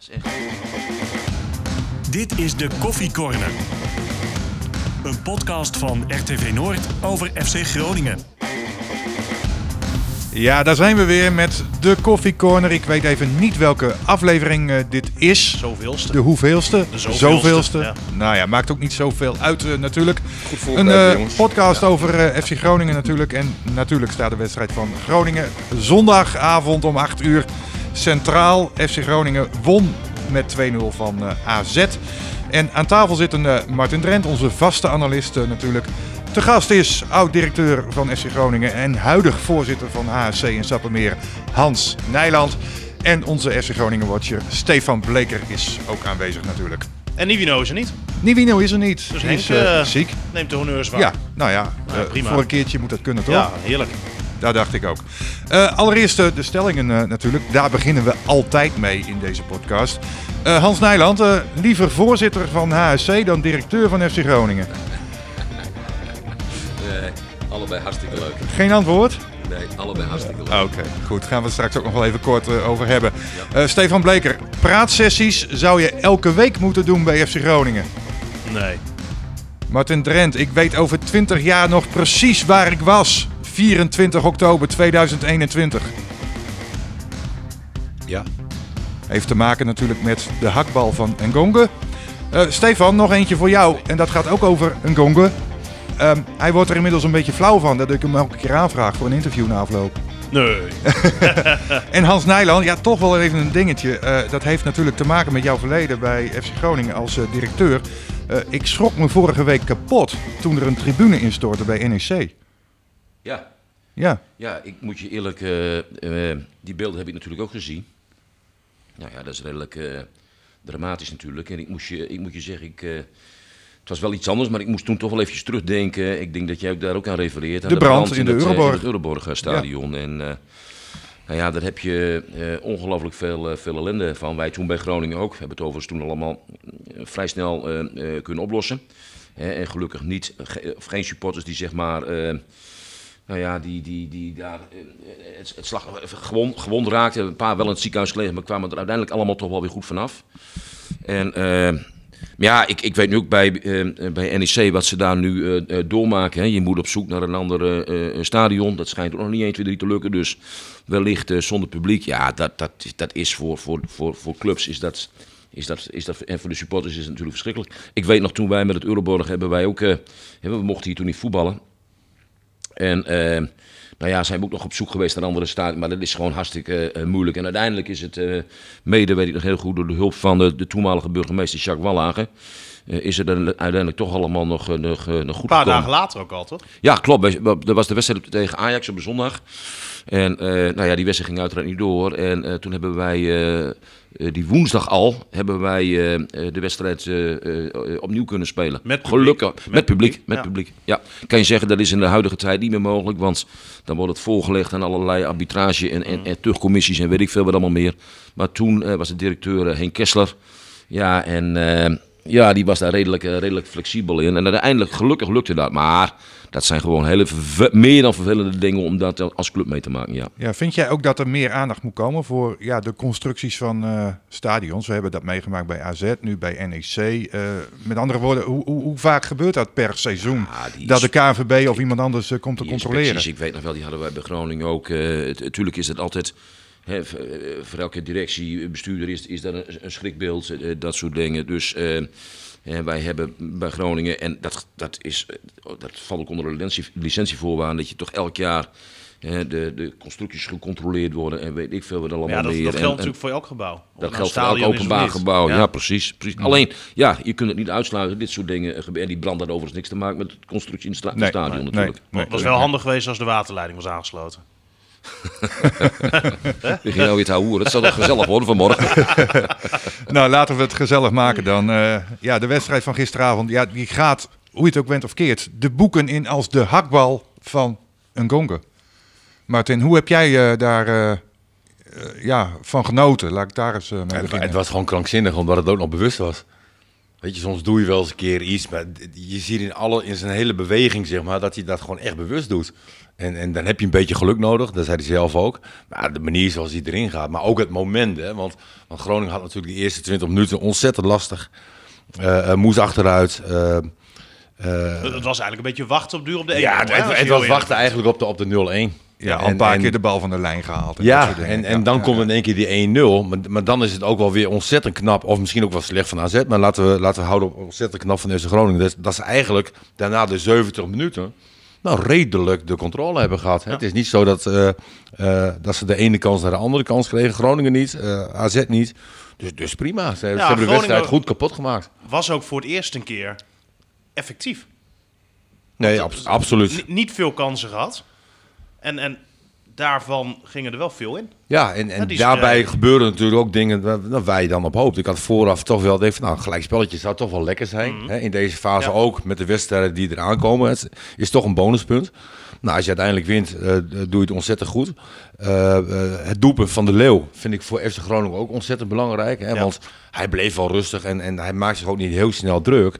is echt... Dit is de Koffie Corner. Een podcast van RTV Noord over FC Groningen. Ja, daar zijn we weer met de Koffie Corner. Ik weet even niet welke aflevering eh, dit is. Zoveelste. De hoeveelste? De zoveelste, ja. Nou ja, maakt ook niet zoveel uit eh, natuurlijk. Goed Een voorbereid, eh, podcast over FC Groningen natuurlijk. En natuurlijk staat de wedstrijd van Groningen zondagavond om 8 uur centraal. FC Groningen won met 2-0 van eh, AZ. En aan tafel zit een eh, Martin Drent, onze vaste analist eh, natuurlijk. Te gast is oud-directeur van FC Groningen en huidig voorzitter van HSC in Sappemeer, Hans Nijland. En onze FC Groningen-watcher Stefan Bleker is ook aanwezig natuurlijk. En Nivino is er niet. Nivino is er niet. Dus Henk is ziek. neemt de honneurs waar. Ja, nou ja, Nou, prima. voor een keertje moet dat kunnen toch? Ja, heerlijk. Daar dacht ik ook. Eh, allereerst eh, de stellingen eh, natuurlijk. Daar beginnen we altijd mee in deze podcast. Eh, Hans Nijland, eh, liever voorzitter van HSC dan directeur van FC Groningen. Nee, allebei hartstikke leuk. Geen antwoord? Nee, allebei hartstikke leuk. Oké, goed. Gaan we het straks ook nog wel even kort over hebben. Eh, Stefan Bleker, praatsessies zou je elke week moeten doen bij FC Groningen. Nee. Martin Drent, ik weet over 20 jaar nog precies waar ik was. 24 oktober 2021. Ja. Heeft te maken natuurlijk met de hakbal van Ngonge. Eh, Stefan, nog eentje voor jou. En dat gaat ook over Ngonge. Ehm hij wordt er inmiddels een beetje flauw van dat ik hem elke keer aanvraag voor een interview na afloop. Nee. En Hans Nijland, ja, toch wel even een dingetje. Eh, dat heeft natuurlijk te maken met jouw verleden bij FC Groningen als eh, directeur. Eh, ik schrok me vorige week kapot toen er een tribune instortte bij NEC. Ja. Ja, Ja, ik moet je eerlijk, eh, die beelden heb ik natuurlijk ook gezien. Nou ja, dat is redelijk eh, dramatisch natuurlijk. En ik, moest je, ik moet je zeggen, ik, het was wel iets anders, maar ik moest toen toch wel eventjes terugdenken. Ik denk dat jij ook daar ook aan refereert. Aan De brand in de het, Euroborg. het Euroborg eh, stadion. En nou ja, daar heb je eh, ongelooflijk veel, veel ellende van. Wij toen bij Groningen ook. We hebben het overigens toen allemaal vrij snel kunnen oplossen. Hè, en gelukkig niet, ge- of geen supporters die zeg maar... eh, nou ja, die, die, die daar eh, het, het slag gewond, gewond raakten. Een paar wel in het ziekenhuis gelegen, maar kwamen er uiteindelijk allemaal toch wel weer goed vanaf. En eh, ja, ik, ik weet nu ook bij, eh, bij NEC wat ze daar nu eh, eh, doormaken. Hè. Je moet op zoek naar een ander eh, eh, stadion. Dat schijnt ook nog niet 1, 2, 3 te lukken. Dus wellicht eh, zonder publiek. Ja, dat, dat, dat is voor, voor, voor, voor clubs is dat, is dat, is dat, en voor de supporters is het natuurlijk verschrikkelijk. Ik weet nog, toen wij met het Euroborg hebben wij ook... eh, we mochten hier toen niet voetballen. En eh, nou ja, zijn we ook nog op zoek geweest naar andere staten. Maar dat is gewoon hartstikke eh, moeilijk. En uiteindelijk is het eh, mede, weet ik nog heel goed, door de hulp van de, de toenmalige burgemeester Jacques Wallagen. eh, is het uiteindelijk toch allemaal nog, eh, nog, eh, nog goed Een paar gekomen. dagen later ook al, toch? Ja, klopt. Dat was de wedstrijd tegen Ajax op zondag. En eh, nou ja, die wedstrijd ging uiteraard niet door. En eh, toen hebben wij eh, die woensdag al hebben wij de wedstrijd opnieuw kunnen spelen. Met publiek. Gelukkig. Met, Met publiek. publiek, Met ja. publiek. Ja. Kan je zeggen, dat is in de huidige tijd niet meer mogelijk. Want dan wordt het voorgelegd aan allerlei arbitrage en, en, en terugcommissies en weet ik veel wat allemaal meer. Maar toen was de directeur Henk Kessler. Ja, en ja, die was daar redelijk, redelijk flexibel in. En uiteindelijk, gelukkig lukte dat. Maar dat zijn gewoon hele meer dan vervelende dingen om dat als club mee te maken. Ja. Ja, vind jij ook dat er meer aandacht moet komen voor ja, de constructies van eh, stadions? We hebben dat meegemaakt bij AZ, nu bij NEC. Eh, met andere woorden, hoe, hoe, hoe vaak gebeurt dat per seizoen? Ja, dat de KNVB of iemand anders eh, komt te controleren? ik weet nog wel, die hadden wij bij Groningen ook. Natuurlijk is het altijd, voor elke directie, bestuurder is, is dat een, een schrikbeeld, dat soort dingen. Dus hè, wij hebben bij Groningen, en dat, dat, is, eh, dat valt ook onder de licentie, licentievoorwaarden, dat je toch elk jaar hè, de, de constructies gecontroleerd worden en weet ik veel wat allemaal Ja, dat, meer. dat En- geldt en- natuurlijk voor elk gebouw. Of dat geldt voor elk openbaar gebouw. Ja, Ja. precies. precies. Alleen, ja, je kunt het niet uitsluiten. Dit soort dingen gebeuren. En die brand had overigens niks te maken met de constructie in het Nee, stadion nee, natuurlijk. nee. Het was wel handig geweest als de waterleiding was aangesloten. We gingen nou weer te houden. Het zal toch gezellig worden vanmorgen. Nou, laten we het gezellig maken dan. Eh, ja, de wedstrijd van gisteravond, ja, die gaat, hoe je het ook bent of keert, de boeken in als de hakbal van een gonge. Martin, hoe heb jij eh, daar eh, ja, van genoten? Laat ik daar eens eh, mee Het, beginnen. het was gewoon krankzinnig, omdat het ook nog bewust was. Weet je, soms doe je wel eens een keer iets, maar je ziet in, alle, in zijn hele beweging, zeg maar, dat hij dat gewoon echt bewust doet. En, en dan heb je een beetje geluk nodig, dat zei hij zelf ook. Maar de manier zoals hij erin gaat, maar ook het moment, hè. Want, want Groningen had natuurlijk de eerste 20 minuten ontzettend lastig. Eh, eh, moest achteruit. eh, eh, Het was eigenlijk een beetje wachten op duur op de 1 ja, het, het- het was wachten eigenlijk op de, op de 0-1. Ja, al En- een paar en- keer de bal van de lijn gehaald. en dat Ja, en, en dan ja, komt ja. in één keer die 1-0. Maar, maar dan is het ook wel weer ontzettend knap. Of misschien ook wel slecht van AZ. Maar laten we, laten we houden op ontzettend knap van FC Groningen. Dat, dat ze eigenlijk daarna de 70 minuten... Nou, redelijk de controle hebben gehad. Het is niet zo dat, eh, eh, dat ze de ene kans naar de andere kans kregen. Groningen niet, eh, AZ niet. Dus, dus prima. Ze, hebben de wedstrijd goed kapot gemaakt. Was ook voor het eerst een keer effectief. Nee, abs- absoluut. Ni- niet veel kansen gehad. En, en daarvan gingen er wel veel in. Ja, en, en daarbij gebeuren natuurlijk ook dingen waar, wij dan op hoopten. Ik had vooraf toch wel denk van, nou, gelijk spelletje zou toch wel lekker zijn. Hè? In deze fase Mhm. Ja. ook, met de wedstrijden die eraan komen. Het is toch een bonuspunt. Nou, als je uiteindelijk wint, eh, doe je het ontzettend goed. Eh, het doelpunt van de Leeuw vind ik voor FC Groningen ook ontzettend belangrijk. Hè? Ja. Want hij bleef wel rustig en, en hij maakt zich ook niet heel snel druk.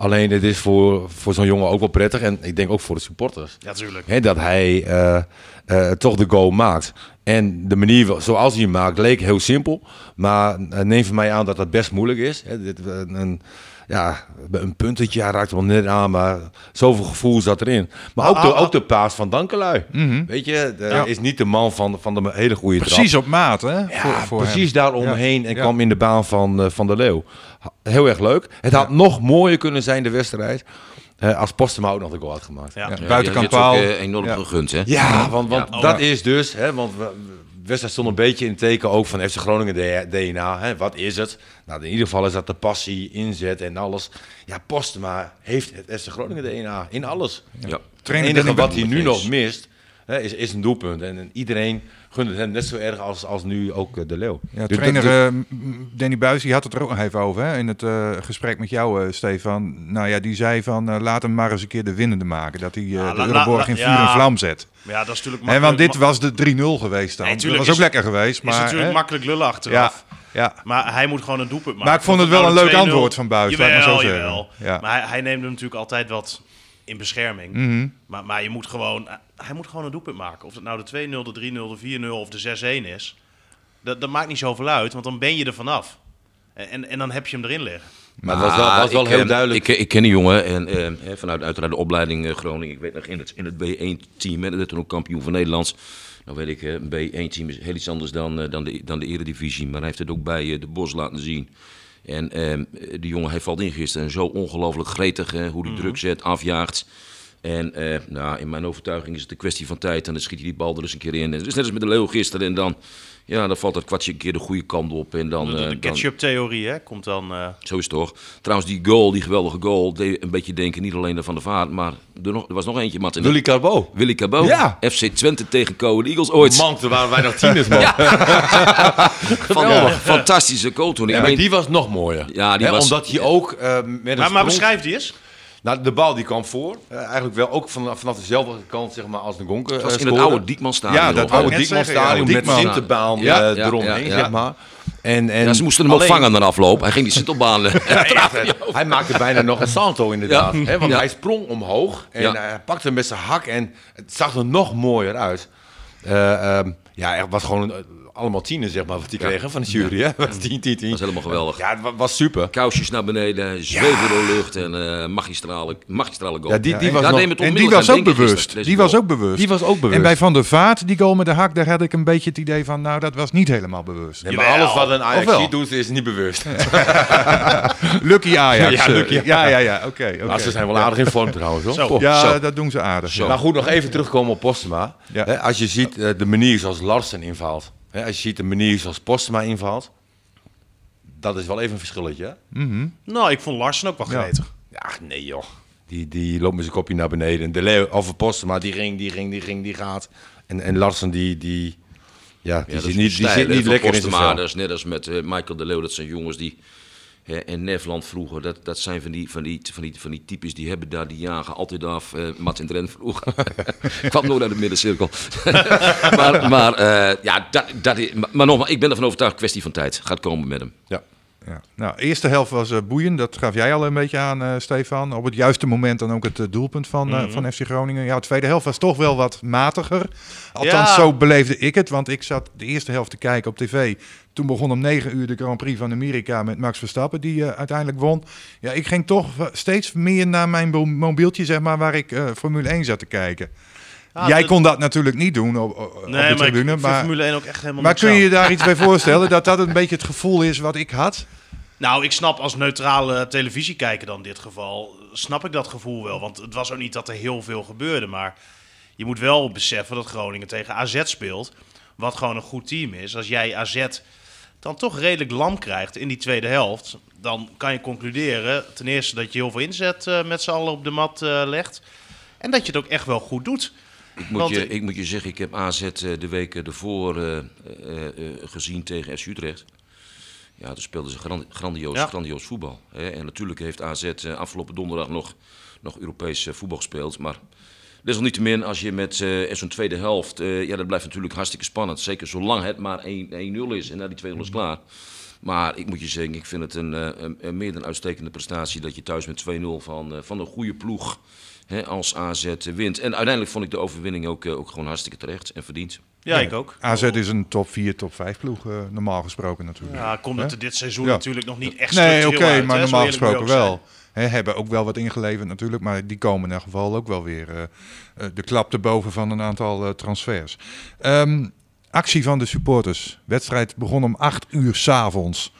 Alleen het is voor, voor zo'n jongen ook wel prettig. En ik denk ook voor de supporters. Ja, tuurlijk. Hè, dat hij eh, eh, toch de goal maakt. En de manier zoals hij hem maakt leek heel simpel. Maar eh, neem van mij aan dat dat best moeilijk is. Hè, dit, een, ja, een puntetje, hij raakt wel net aan, maar zoveel gevoel zat erin. Maar ook, de, ook de paas van Dankelui. Weet je, de- Ja. is niet de man van, van de hele goede trap. Precies op maat, hè? Ja, voor, voor precies hem. daaromheen Ja, en ja. kwam in de baan van, eh, van de Leeuw. Heel erg leuk. Het had nog mooier kunnen zijn, de wedstrijd, eh, als Postema ook nog de goal had gemaakt. Ja. Buitenkant paal. eh, enorm Ja. gegund, hè? Ja, want, want Ja. dat Ja. is dus, hè, want we- wedstrijd stond een beetje in het teken ook van FC Groningen DNA. Hè. Wat is het? Nou, in ieder geval is dat de passie, inzet en alles. Ja, Postema heeft het FC Groningen DNA in alles. Ja. Het Trainer enige wat hij nu nog mist, hè, is, is een doelpunt. En, en iedereen gunt het hem net zo erg als, als nu ook eh, de Leeuw. Ja, Dus trainer dat- eh, Danny Buis die had het er ook nog even over hè, in het eh, gesprek met jou, eh, Stefan. Nou ja, die zei van laat hem maar eens een keer de winnende maken. Dat hij eh, Ja, de Euroborg in vuur ja. en vlam zet. Ja, dat is natuurlijk En want dit was de 3-0 geweest dan. Nee, dat was ook is- lekker geweest. is Maar, natuurlijk hè? makkelijk lullen ja, achteraf. ja. Maar hij moet gewoon een doelpunt maken. Maar ik vond het wel een leuk 2-0 antwoord van Buis, laat ik maar zo Jawel, jawel. Ja. Maar hij, hij neemt hem natuurlijk altijd wat in bescherming. Mhm. maar, maar je moet gewoon, hij moet gewoon een doelpunt maken. Of het nou de 2-0, de 3-0, de 4-0 of de 6-1 is. Dat, dat maakt niet zoveel uit, want dan ben je er vanaf. En, en, en dan heb je hem erin liggen. Maar het was wel, was wel ik, heel eh, duidelijk. Ik, ik ken die jongen en eh, hè, vanuit uiteraard de opleiding eh, Groningen. Ik weet nog in het, in het B1-team, hè, dat is toen ook kampioen van Nederlands. Nou weet ik, eh, een B1-team is heel iets anders dan, eh, dan, de, dan de eredivisie. Maar hij heeft het ook bij eh, de Bos laten zien. En eh, die jongen hij valt in gisteren en zo ongelooflijk gretig, hè, hoe hij druk zet, afjaagt. En eh, nou, in mijn overtuiging is het een kwestie van tijd. En dan schiet hij die bal er eens een keer in. En het is net als met de Leeuw gisteren. En dan, ja, dan valt dat kwartje een keer de goede kant op. En dan, De, eh, de dan- ketchup-theorie hè, komt dan... eh, zo is het toch. Trouwens, die goal, die geweldige goal, deed een beetje denken niet alleen Van der Vaart, maar er, nog, er was nog eentje, Martin. Willy Carbo. Willy Cabot. Ja. FC Twente tegen Coen Eagles ooit. Man, toen waren wij nog tieners, man. Geweldig. Fantastische goal toen. Ik Ja, maar meen- die was nog mooier. Ja, die was- Omdat hij ook eh, met een maar, maar sprong- beschrijf die eens. Nou, de bal die kwam voor. Eh, eigenlijk wel ook vanaf, vanaf dezelfde kant zeg maar, als de Gonker. Het was eh, in het oude Diekmanstadion. Ja, dat oude ik net Diekman zeggen, ja, stadion met Diekman. Sinterbaan Ja, eh, ja, eromheen, ja, ja. zeg maar. En, en Ja, ze moesten hem ook alleen- vangen na afloop. Hij ging die Sintelbaan. eh, Ja, hij maakte bijna nog een salto inderdaad. Ja. Hè, want Ja. hij sprong omhoog en Ja. hij pakte hem met zijn hak en het zag er nog mooier uit. Eh, ehm, ja, het was gewoon eh, allemaal tienen, zeg maar, wat die kregen van de jury. Hè? Was 10, 10, 10. Dat was helemaal geweldig. Ja, het wa- was super. Kousjes naar beneden, zweven door de lucht en eh magistrale, magistrale goal. Ja, die, die was nog... En die was ook bewust. Die was ook bewust. Die was ook bewust. En bij Van der Vaart, die goal met de hak, daar had ik een beetje het idee van, nou, dat was niet helemaal bewust. Nee, maar Jawel. alles wat een Ajax doet, is niet bewust. Lucky Ajax. Ja, eh, Lucky ja, ja, ja, oké. oké. Maar ze zijn wel aardig in vorm trouwens. Hoor. Zo. Ja, Zo. dat doen ze aardig. Maar goed, nog even terugkomen op Postema. Ja. Hè, als je ziet eh, de manier zoals Larsen invalt. Hè, als je ziet de manier zoals Postema invalt. Dat is wel even een verschilletje. hè? Nou, ik vond Larsen ook wel Ja. gretig. Ja, nee joh. Die, die loopt met zijn kopje naar beneden. De Leeuw, of Postema, die ging, die ging, die ging, die gaat. En, en Larsen, die, die, ja, die zit is niet, die zit niet lekker in zijn vel. Dat is net als met eh, Michael de Leeuw. Dat zijn jongens die... En Nefland vroeger, dat, dat zijn van die, van, die, van, die, van die types die hebben daar, die jagen altijd af. eh Martin Dren vroeger. kwam nooit uit de middencirkel. maar maar eh, ja, dat, dat maar, maar nogmaals, ik ben ervan overtuigd, kwestie van tijd. Gaat komen met hem. Ja. Ja. Nou, de eerste helft was eh, boeiend. Dat gaf jij al een beetje aan, eh, Stefan. Op het juiste moment dan ook het eh, doelpunt van, Mhm. van FC Groningen. Ja, de tweede helft was toch wel wat matiger. Althans, Ja. zo beleefde ik het. Want ik zat de eerste helft te kijken op tv. Toen begon om 9 uur de Grand Prix van Amerika met Max Verstappen, die uiteindelijk won. Ja, ik ging toch steeds meer naar mijn mo- mobieltje, zeg maar, waar ik Formule 1 zat te kijken. Ja, jij kon dat natuurlijk niet doen op, op op Nee, de maar ik tribune. Maar, Formule 1 ook echt helemaal maar kun je je daar iets bij voorstellen? Dat dat een beetje het gevoel is wat ik had? Nou, ik snap als neutrale televisiekijker dan in dit geval, snap ik dat gevoel wel. Want het was ook niet dat er heel veel gebeurde. Maar je moet wel beseffen dat Groningen tegen AZ speelt. Wat gewoon een goed team is. Als jij AZ dan toch redelijk lam krijgt in die tweede helft. Dan kan je concluderen ten eerste dat je heel veel inzet eh, met z'n allen op de mat eh, legt. En dat je het ook echt wel goed doet. Ik moet, Want- je, ik moet je zeggen, ik heb AZ eh, de weken ervoor gezien tegen FC Utrecht. Ja, toen speelden ze gran- grandioos, Ja. grandioos voetbal. Hè? En natuurlijk heeft AZ eh, afgelopen donderdag nog, nog Europees eh, voetbal gespeeld. Maar desalniettemin, als je met eh, zo'n tweede helft... ja, dat blijft natuurlijk hartstikke spannend. Zeker zolang het maar 1-0 is en na die 2-0 is klaar. Maar ik moet je zeggen, ik vind het een, een, een meer dan uitstekende prestatie... dat je thuis met 2-0 van, van een goede ploeg hè, als AZ wint. En uiteindelijk vond ik de overwinning ook, eh, ook gewoon hartstikke terecht en verdiend. Ja, ik ook. AZ is een top 4, top 5 ploeg, eh, normaal gesproken natuurlijk. Ja, komt het dit seizoen Ja. natuurlijk nog niet echt Nee, oké, maar hè? Normaal gesproken wel. Hè, hebben ook wel wat ingeleverd natuurlijk, maar die komen in ieder geval ook wel weer eh, de klap erboven van een aantal eh, transfers. Ehm, actie van de supporters. Wedstrijd begon om 8 uur s'avonds.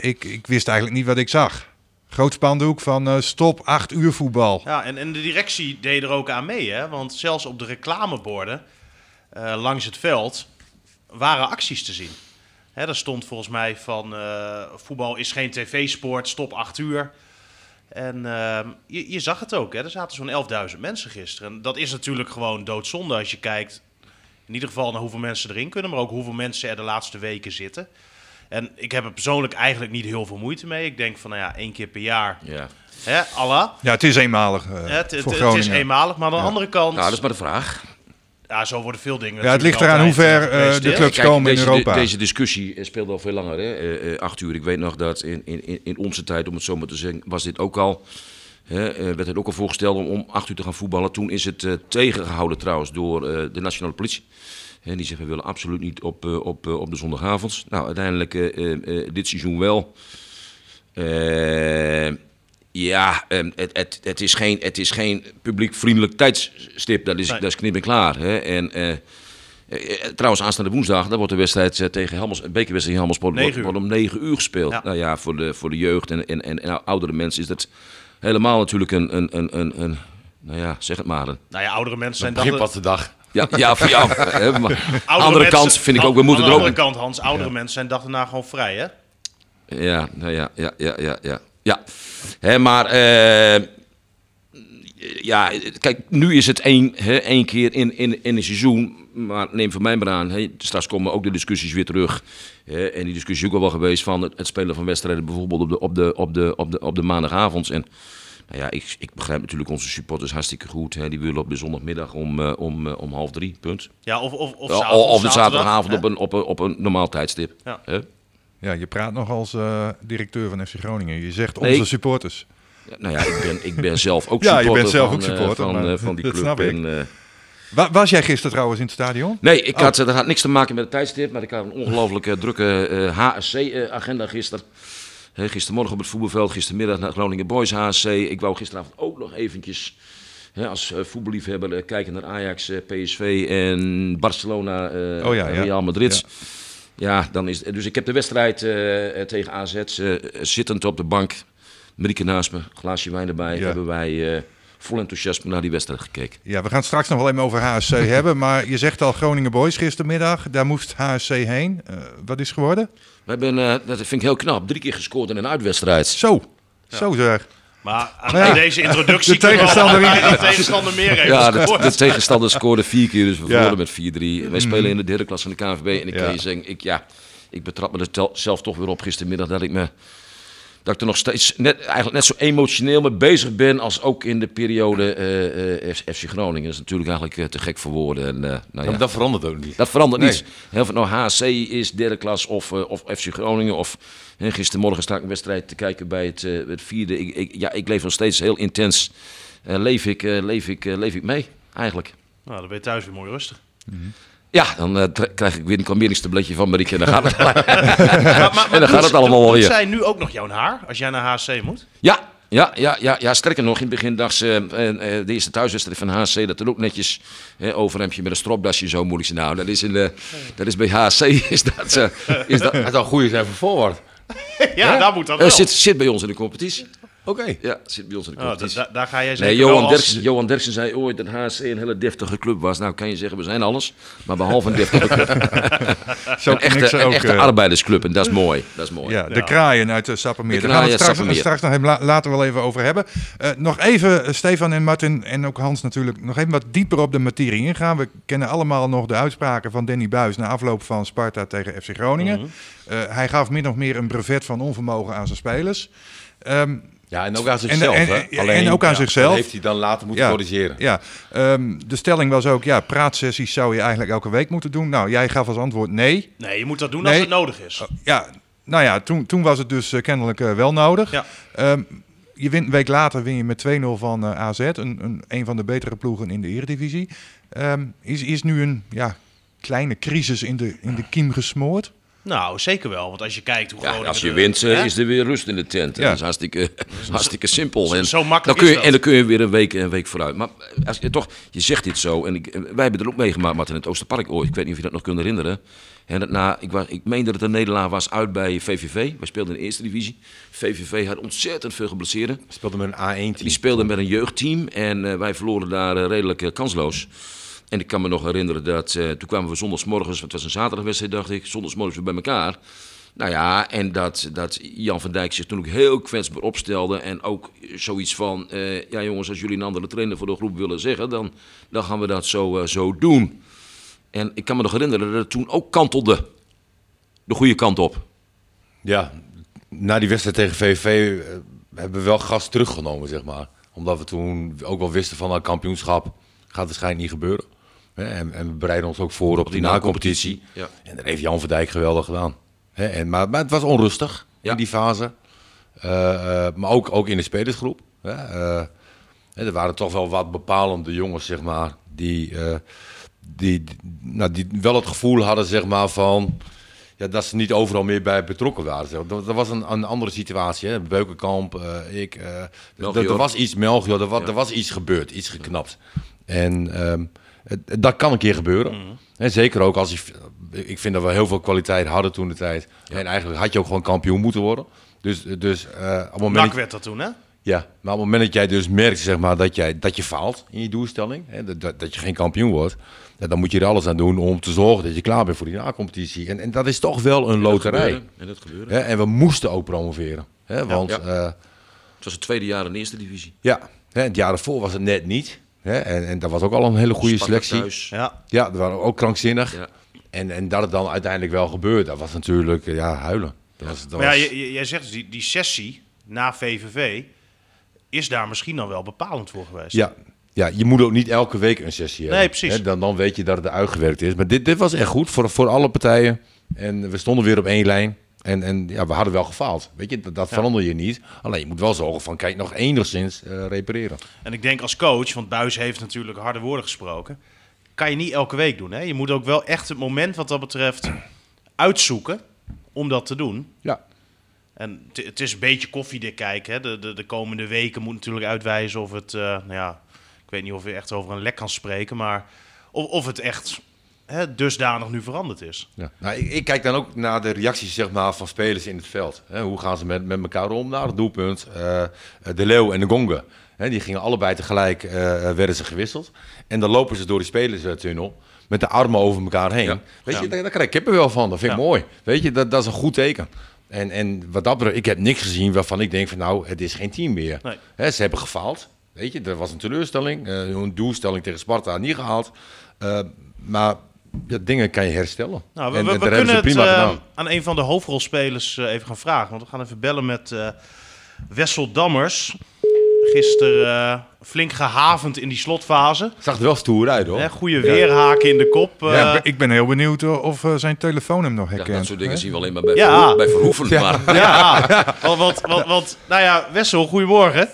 ik, ik wist eigenlijk niet wat ik zag. Groot spandoek van eh, stop 8 uur voetbal. Ja, en, en de directie deed er ook aan mee, hè? Want zelfs op de reclameborden eh, langs het veld waren acties te zien. Hè, daar stond volgens mij van eh, voetbal is geen tv-sport, stop 8 uur. En ehm, je, je zag het ook, hè? er zaten zo'n 11.000 mensen gisteren. En dat is natuurlijk gewoon doodzonde als je kijkt, in ieder geval naar hoeveel mensen erin kunnen, maar ook hoeveel mensen er de laatste weken zitten. En ik heb er persoonlijk eigenlijk niet heel veel moeite mee. Ik denk van, nou ja, één keer per jaar, Ja. hè, Allah. Ja, het is eenmalig eh, Ja, het, het- voor het Groningen. is eenmalig, maar aan de Ja. andere kant... Nou, dat is maar de vraag. ja, zo worden veel dingen Ja, het ligt eraan hoe ver eh, eh, de clubs Kijk, komen in Europa. de- deze discussie speelde al veel langer. Hè? Eh, eh, acht uur. Ik weet nog dat in, in, in- onze tijd, om het zo maar te zeggen, was dit ook al. Hè, eh, werd het ook al voorgesteld om om acht uur te gaan voetballen. Toen is het eh, tegengehouden trouwens door eh, de nationale politie. Die zeggen we willen absoluut niet op, eh, op, eh, op de zondagavond. Nou, uiteindelijk eh, dit seizoen wel. Eh, ja, ehm, het, het, het, is geen, het is geen publiekvriendelijk tijdstip. Dat is, Nee. dat is knip en klaar. Hè? En, trouwens, aanstaande woensdag, dan wordt de wedstrijd tegen Helmers, bekerwedstrijd in Helmersport wordt, Negen uur. wordt om 9 uur gespeeld. Ja. Nou ja, voor de, voor de jeugd en, en, en, en oudere mensen is dat helemaal natuurlijk een, een, een, een, een nou ja, zeg het maar. Een, Nou ja, oudere mensen zijn de dag. Ja, ja, voor jou. hè, maar aan de Oudere andere mensen- kant vind ik ook, we moeten Aan er de ook... andere kant, Hans, oudere mensen zijn dag daarna gewoon vrij, hè? Ja, nou ja, ja, ja, ja, ja. ja. Hè, maar, eh, ja, kijk, nu is het één, hè, één keer in, in, in een seizoen. Maar neem van mij maar aan, hè, straks komen ook de discussies weer terug. Hè, en die discussie is ook al wel geweest van het, het spelen van wedstrijden bijvoorbeeld op de, op de, op de, op de, op de maandagavonds. En nou ja, ik, ik begrijp natuurlijk onze supporters hartstikke goed. Hè. Die willen op de zondagmiddag om, eh, om, eh, om half drie, punt. Ja, of, of, of, Of, zaterdag- of de zaterdagavond op een, op, een, op een normaal tijdstip. Ja. Hè? Ja, je praat nog als eh, directeur van FC Groningen. Je zegt Nee, onze ik- supporters. Ja, Nou ja, ik ben, ik ben zelf ook Ja, je supporter, bent zelf van, ook supporter, van, maar van die dat club. snap ik. En, eh, Wa- was jij gisteren trouwens in het stadion? nee, ik Oh. had, dat had niks te maken met het tijdstip, maar ik had een ongelooflijk eh, drukke HSC-agenda gisteren. Hè, gistermorgen op het voetbalveld, gistermiddag naar Groningen Boys HSC. Ik wou gisteravond ook nog eventjes hè, als eh, voetballiefhebber eh, kijken naar Ajax, eh, PSV en Barcelona, Oh ja, ja. Real Madrid. Ja. dan is, dus ik heb de wedstrijd tegen AZ zittend op de bank. Marieke naast me, glaasje wijn erbij. Hebben wij vol enthousiasme naar die wedstrijd gekeken. Ja, we gaan het straks nog wel even over HSC hebben. Maar je zegt al Groningen Boys gistermiddag. Daar moest HSC heen. Eh, wat is geworden? We hebben, eh, dat vind ik heel knap, drie keer gescoord in een uitwedstrijd. Zo. Zo zeg. Maar aan ja, deze introductie de tegenstander we al de tegenstander meer heeft Ja, de, tegenstander scoorde vier keer, dus we Ja. Verloren met 4-3. Wij spelen in de derde klas van de KNVB. En ik Ja. kan je zeggen, ik, ja, ik betrap me er zelf toch weer op gistermiddag dat ik me dat ik er nog steeds net, eigenlijk net zo emotioneel mee bezig ben als ook in de periode eh, eh, FC Groningen. Dat is natuurlijk eigenlijk eh, te gek voor woorden. En, eh, nou Ja, dat verandert ook niet. dat verandert Nee. niets. Heel veel nou HC is derde klas of, of FC Groningen. Of gistermorgen sta ik een wedstrijd te kijken bij het, eh, het vierde. Ik, ik, ja, ik leef nog steeds heel intens. eh, leef, ik, eh, leef, ik, eh, leef ik mee, eigenlijk. Nou, dan ben je thuis weer mooi rustig. Ja, dan eh, krijg ik weer een kalmeringstabletje van Marieke en dan gaat het. Maar, maar, maar En dan gaat het allemaal wel doet weer. zij nu ook nog jouw haar als jij naar HC moet? Ja, ja, ja, ja, ja, sterker nog, in het begin dacht ze, eh, eh, de eerste thuiswedstrijd van HC, dat er ook netjes hè, overhemdje met een stropdasje zo moeilijk zijn. Nou, dat is, in de, dat is bij HC, is dat, eh, is dat, Het zou goed zijn voor voorwaarts. Ja, daar moet dat wel. zit, zit bij ons in de competitie. Oké. Ja, zit bij ons in de Oh, da- competitie. da- daar ga jij Nee, zeker Johan als- Derksen, Johan Derksen zei ooit dat HC een hele deftige club was. Nou, kan je zeggen, we zijn alles, maar behalve een deftige club. Zo Een echte, een ook, echte eh, arbeidersclub en dat is mooi. Dat is mooi. Ja, de kraaien uit de Sappermeer. De Daar gaan we straks, straks nog even, la- later wel even over hebben. Eh, nog even, eh, Stefan en Martin en ook Hans natuurlijk, nog even wat dieper op de materie ingaan. We kennen allemaal nog de uitspraken van Danny Buis na afloop van Sparta tegen FC Groningen. Mhm. Eh, hij gaf min of meer een brevet van onvermogen aan zijn spelers. Ehm, Ja, en ook aan zichzelf. en- hè? en- Alleen, en ook aan ja, zichzelf. dat heeft hij dan later moeten Ja. corrigeren. Ja, ehm, de stelling was ook, ja, praatsessies zou je eigenlijk elke week moeten doen. Nou, jij gaf als antwoord nee. Nee, je moet dat doen Nee. als het nodig is. Ja, nou ja, toen, toen was het dus eh, kennelijk eh, wel nodig. Ja. Ehm, je wint, een week later win je met 2-0 van eh, AZ, een, een, een van de betere ploegen in de Eredivisie. Ehm, is, is nu een ja, kleine crisis in de, in de kiem gesmoord? Nou, zeker wel. Want als je kijkt hoe Ja, Groningen... als je de- wint, eh, hè? is er weer rust in de tent. Ja. Dat is hartstikke, hartstikke simpel. En, zo makkelijk dan kun je, is dat. En dan kun je weer een week, een week vooruit. Maar als je, toch, je zegt dit zo. En ik, eh, wij hebben er ook meegemaakt, Martin, in het Oosterpark ooit. Ik weet niet of je dat nog kunt herinneren. En dat na, ik, was, ik meen dat het een nederlaag was uit bij VVV. Wij speelden in de eerste divisie. VVV had ontzettend veel geblesseerd. Speelde met een A1-team. Die speelden met een jeugdteam en eh, wij verloren daar eh, redelijk eh, kansloos. En ik kan me nog herinneren dat eh, toen kwamen we zondagsmorgens, het was een zaterdagwedstrijd dacht ik, zondagsmorgens bij elkaar. Nou ja, en dat, dat Jan van Dijk zich toen ook heel kwetsbaar opstelde. En ook zoiets van, eh, ja jongens, als jullie een andere trainer voor de groep willen zeggen, dan, dan gaan we dat zo, eh, zo doen. En ik kan me nog herinneren dat het toen ook kantelde. De goede kant op. Ja, na die wedstrijd tegen VVV hebben we wel gas teruggenomen, zeg maar. Omdat we toen ook wel wisten van het kampioenschap gaat waarschijnlijk niet gebeuren. Hè, En, en we bereiden ons ook voor op die na-competitie. Ja. En dat heeft Jan van Dijk geweldig gedaan. Hè, En, maar, maar het was onrustig Ja. in die fase. Eh, eh, maar ook, ook in de spelersgroep. Hè. Eh, hè, er waren toch wel wat bepalende jongens, zeg maar, die, die, nou, die wel het gevoel hadden, zeg maar, van... Ja, dat ze niet overal meer bij betrokken waren. zeg. Dat, dat was een, een andere situatie. Hè. Beukenkamp, ik. er- was iets, Melchior, er was, Ja. was iets gebeurd, iets geknapt. En ehm, dat kan een keer gebeuren. Hè, zeker ook als je, ik vind dat we heel veel kwaliteit hadden toen de tijd. En eigenlijk had je ook gewoon kampioen moeten worden. Dus, dus eh, op het moment. Werd dat toen, hè? Ja, maar op het moment dat jij dus merkt zeg maar, dat, jij, dat je faalt in je doelstelling, hè, dat, dat, je geen kampioen wordt, ja, dan moet je er alles aan doen om te zorgen dat je klaar bent voor die na-competitie. En, en dat is toch wel een loterij. Gebeurde. En dat gebeurde. Hè, en we moesten ook promoveren. Hè, want Ja. ja, Het was het tweede jaar in de eerste divisie. ja hè, het jaar ervoor was het net niet. Hè, en, en dat was ook al een hele goede Sparta selectie. thuis. Ja. Ja, dat waren ook krankzinnig. Ja. En, en dat het dan uiteindelijk wel gebeurt, dat was natuurlijk ja, huilen. Dat was, dat Maar ja, was- je- je- jij zegt dus, die, die sessie na VVV is daar misschien dan wel bepalend voor geweest. Ja, ja, je moet ook niet elke week een sessie hebben. Nee, precies. Hè, dan, dan weet je dat het uitgewerkt is. Maar dit, dit was echt goed voor, voor alle partijen. En we stonden weer op één lijn. En, en ja, we hadden wel gefaald. Weet je, dat, dat verander je niet. Alleen je moet wel zorgen van, kijk, nog enigszins eh, repareren. En ik denk als coach, want Buis heeft natuurlijk harde woorden gesproken, kan je niet elke week doen. Hè? Je moet ook wel echt het moment wat dat betreft uitzoeken om dat te doen. Ja, En het- het is een beetje koffiedik kijken. Hè? De, de, de komende weken moet natuurlijk uitwijzen of het, eh, nou ja, ik weet niet of je echt over een lek kan spreken, maar of, of het echt hè, dusdanig nu veranderd is. ja. Nou, ik, ik kijk dan ook naar de reacties zeg maar, van spelers in het veld. Hè, hoe gaan ze met, met elkaar om naar het doelpunt? Eh, de Leeuw en de Gonge. Hè, die gingen allebei tegelijk, eh, werden ze gewisseld. En dan lopen ze door die spelerstunnel met de armen over elkaar heen. Ja. Weet je, daar, daar krijg ik kippenwel van. Dat vind ik mooi. Weet je, dat, dat is een goed teken. En, en wat dat betreft, ik heb niks gezien waarvan ik denk van nou, het is geen team meer. Nee. Ze hebben gefaald. Weet je, dat was een teleurstelling. Eh, hun doelstelling tegen Sparta niet gehaald. Eh, maar ja, dingen kan je herstellen. Nou, we, En- we, en we daar kunnen het ze prima eh, aan een van de hoofdrolspelers eh, even gaan vragen. Want we gaan even bellen met eh, Wessel Dammers. Gisteren eh, flink gehavend in die slotfase. Zag er wel stoer uit hoor. Goede weerhaken in de kop. Ja, ik ben heel benieuwd of zijn telefoon hem nog Ja, herkent. dat soort dingen hè? zien we alleen maar bij, Ja. Verhoeven, bij Verhoeven. Maar, Ja, want, want, nou ja, Wessel, goedemorgen.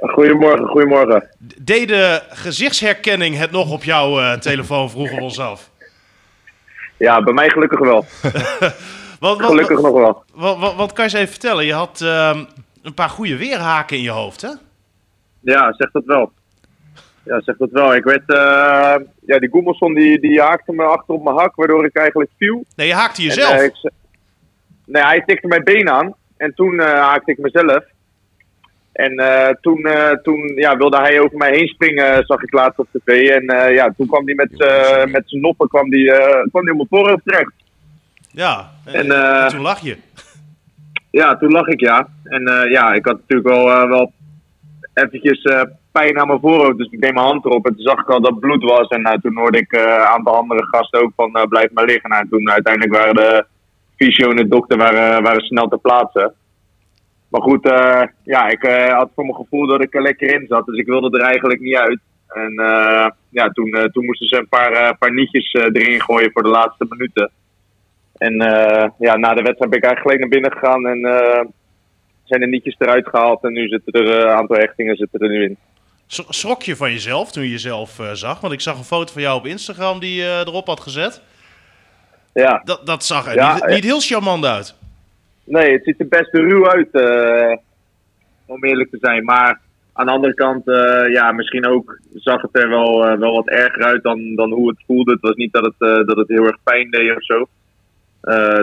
Goedemorgen, goedemorgen. Deed de gezichtsherkenning het nog op jouw eh, telefoon, vroegen we ons af. Ja, bij mij gelukkig wel. Wat, wat, Gelukkig nog wel. wat, wat, kan je eens even vertellen? Je had ehm, een paar goede weerhaken in je hoofd, hè? Ja, zeg dat wel. Ja, zeg dat wel. Ik werd, eh, ja, die Goemelson die, die haakte me achter op mijn hak, waardoor ik eigenlijk viel. Nee, je haakte En, jezelf. eh, ik nee, hij tikte mijn been aan en toen eh, haakte ik mezelf. En eh, toen, eh, toen ja, wilde hij over mij heen springen, zag ik laatst op tv. En eh, ja, toen kwam hij met, met zijn noppen kwam die, eh, kwam die op mijn voorhoofd terecht. Ja, en, En, eh, en toen lag je. Ja, toen lag ik ja. En eh, ja, ik had natuurlijk wel, eh, wel eventjes eh, pijn aan mijn voorhoofd. Dus ik deed mijn hand erop en toen zag ik al dat het bloed was. En nou, toen hoorde ik eh, een aantal andere gasten ook van eh, blijf maar liggen. Nou, en toen uiteindelijk waren de fysio en de dokter waren, waren snel ter plaatse. Maar goed, eh, ja, ik eh, had voor mijn gevoel dat ik er lekker in zat. Dus ik wilde er eigenlijk niet uit. En eh, ja, toen, toen moesten ze een paar, paar nietjes erin gooien voor de laatste minuten. En ja, na de wedstrijd ben ik eigenlijk alleen naar binnen gegaan en zijn de nietjes eruit gehaald. En nu zitten er een aantal hechtingen zitten er nu in. Schrok je van jezelf toen je jezelf zag? Want ik zag een foto van jou op Instagram die je erop had gezet. Ja, Dat, dat zag er Ja, niet, niet heel charmant uit. Nee, het ziet er best ruw uit, eh, om eerlijk te zijn. Maar aan de andere kant, eh, ja, misschien ook zag het er wel, eh, wel wat erger uit dan, dan hoe het voelde. Het was niet dat het, dat het heel erg pijn deed of zo.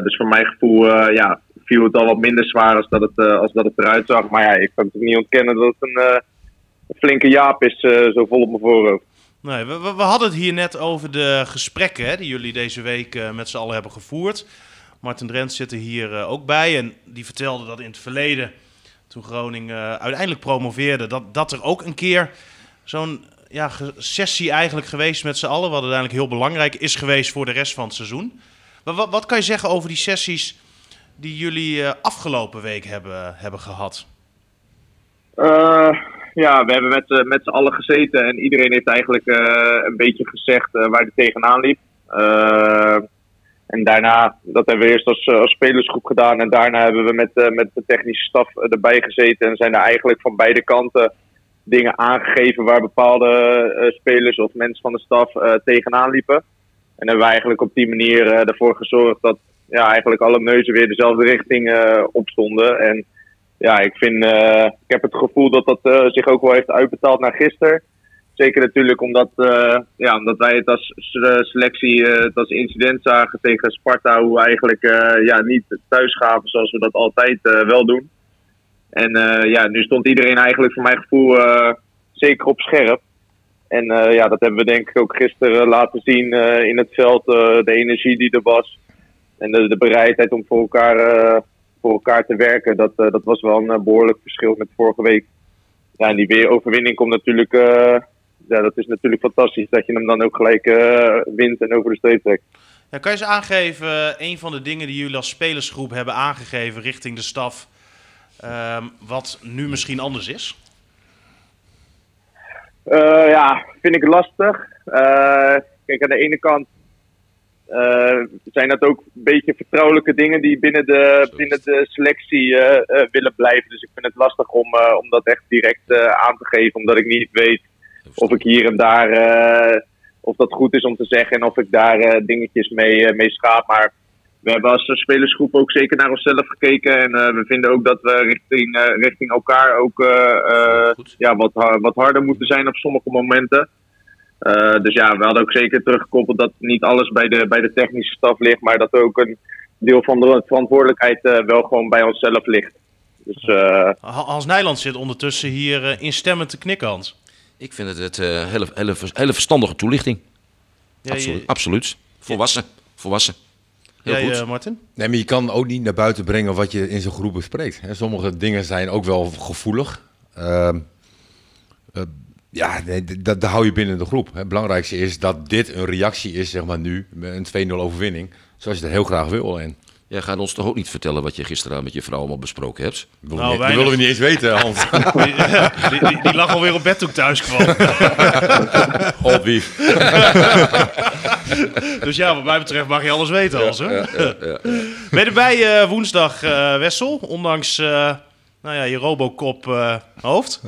Dus voor mijn gevoel, ja, viel het al wat minder zwaar als dat het, als dat het eruit zag. Maar ja, ik kan natuurlijk niet ontkennen dat het een, flinke jaap is, zo vol op mijn voorhoofd. Nee, we, we, hadden het hier net over de gesprekken die jullie deze week met z'n allen hebben gevoerd. Martin Drent zit er hier eh, ook bij en die vertelde dat in het verleden, toen Groningen eh, uiteindelijk promoveerde, dat, dat er ook een keer zo'n ja, sessie eigenlijk geweest met z'n allen, wat uiteindelijk heel belangrijk is geweest voor de rest van het seizoen. Maar wat, wat kan je zeggen over die sessies die jullie eh, afgelopen week hebben, hebben gehad? Eh, ja, we hebben met, met z'n allen gezeten en iedereen heeft eigenlijk een beetje gezegd eh, waar hij tegenaan liep. En daarna, dat hebben we eerst als, eh, als spelersgroep gedaan en daarna hebben we met, eh, met de technische staf eh, erbij gezeten en zijn er eigenlijk van beide kanten dingen aangegeven waar bepaalde spelers of mensen van de staf eh, tegenaan liepen. En hebben we eigenlijk op die manier ervoor gezorgd dat ja, eigenlijk alle neuzen weer dezelfde richting opstonden. En ja, ik, vind, ik heb het gevoel dat dat zich ook wel heeft uitbetaald naar gisteren. Zeker natuurlijk omdat, eh, ja, omdat wij het als s- selectie, eh, het als incident zagen tegen Sparta. Hoe we eigenlijk eh, ja, niet thuis gaven zoals we dat altijd eh, wel doen. En eh, ja, nu stond iedereen eigenlijk voor mijn gevoel eh, zeker op scherp. En eh, ja, dat hebben we denk ik ook gisteren laten zien eh, in het veld. eh, de energie die er was. En de, bereidheid om voor elkaar, eh, voor elkaar te werken. Dat, eh, dat was wel een eh, behoorlijk verschil met vorige week. Ja, en die overwinning komt natuurlijk. Ja, dat is natuurlijk fantastisch. Dat je hem dan ook gelijk eh, wint en over de streep trekt. Ja, kan je eens aangeven, eh, een van de dingen die jullie als spelersgroep hebben aangegeven richting de staf, ehm, wat nu misschien anders is? Eh, ja, vind ik lastig. Kijk, aan de ene kant zijn dat ook een beetje vertrouwelijke dingen die binnen de, binnen de selectie willen blijven. Dus ik vind het lastig om, om dat echt direct aan te geven, omdat ik niet weet of ik hier en daar eh, of dat goed is om te zeggen en of ik daar eh, dingetjes mee, eh, mee schaap. Maar we hebben als spelersgroep ook zeker naar onszelf gekeken. En eh, we vinden ook dat we richting, eh, richting elkaar ook eh, eh, ja, wat, wat harder moeten zijn op sommige momenten. Eh, dus ja, we hadden ook zeker teruggekoppeld dat niet alles bij de, bij de technische staf ligt. Maar dat ook een deel van de verantwoordelijkheid eh, wel gewoon bij onszelf ligt. Dus eh, Ha- Hans Nijland zit ondertussen hier eh, instemmend te knikken, Hans. Ik vind het het eh, hele, hele, hele verstandige toelichting. Ja, Absoluut. je- Absoluut. Volwassen. Volwassen. Heel jij, goed. eh, Martin? Nee, maar je kan ook niet naar buiten brengen wat je in zo'n groep bespreekt. hè. Sommige dingen zijn ook wel gevoelig. Ehm, eh, Ja, nee, dat, dat hou je binnen de groep. Het belangrijkste is dat dit een reactie is, zeg maar nu, met een 2-0 overwinning. Zoals je dat heel graag wil. En Jij gaat ons toch ook niet vertellen wat je gisteren met je vrouw allemaal besproken hebt? Nou, we, niet- dat willen we niet eens weten, Hans. Die, die, die, die lag alweer op bed toen ik thuis kwam. Op wie? Dus ja, wat mij betreft mag je alles weten, Hans. Hè? Ben je erbij eh, woensdag, eh, Wessel? Ondanks eh, nou ja, je Robocop eh, hoofd.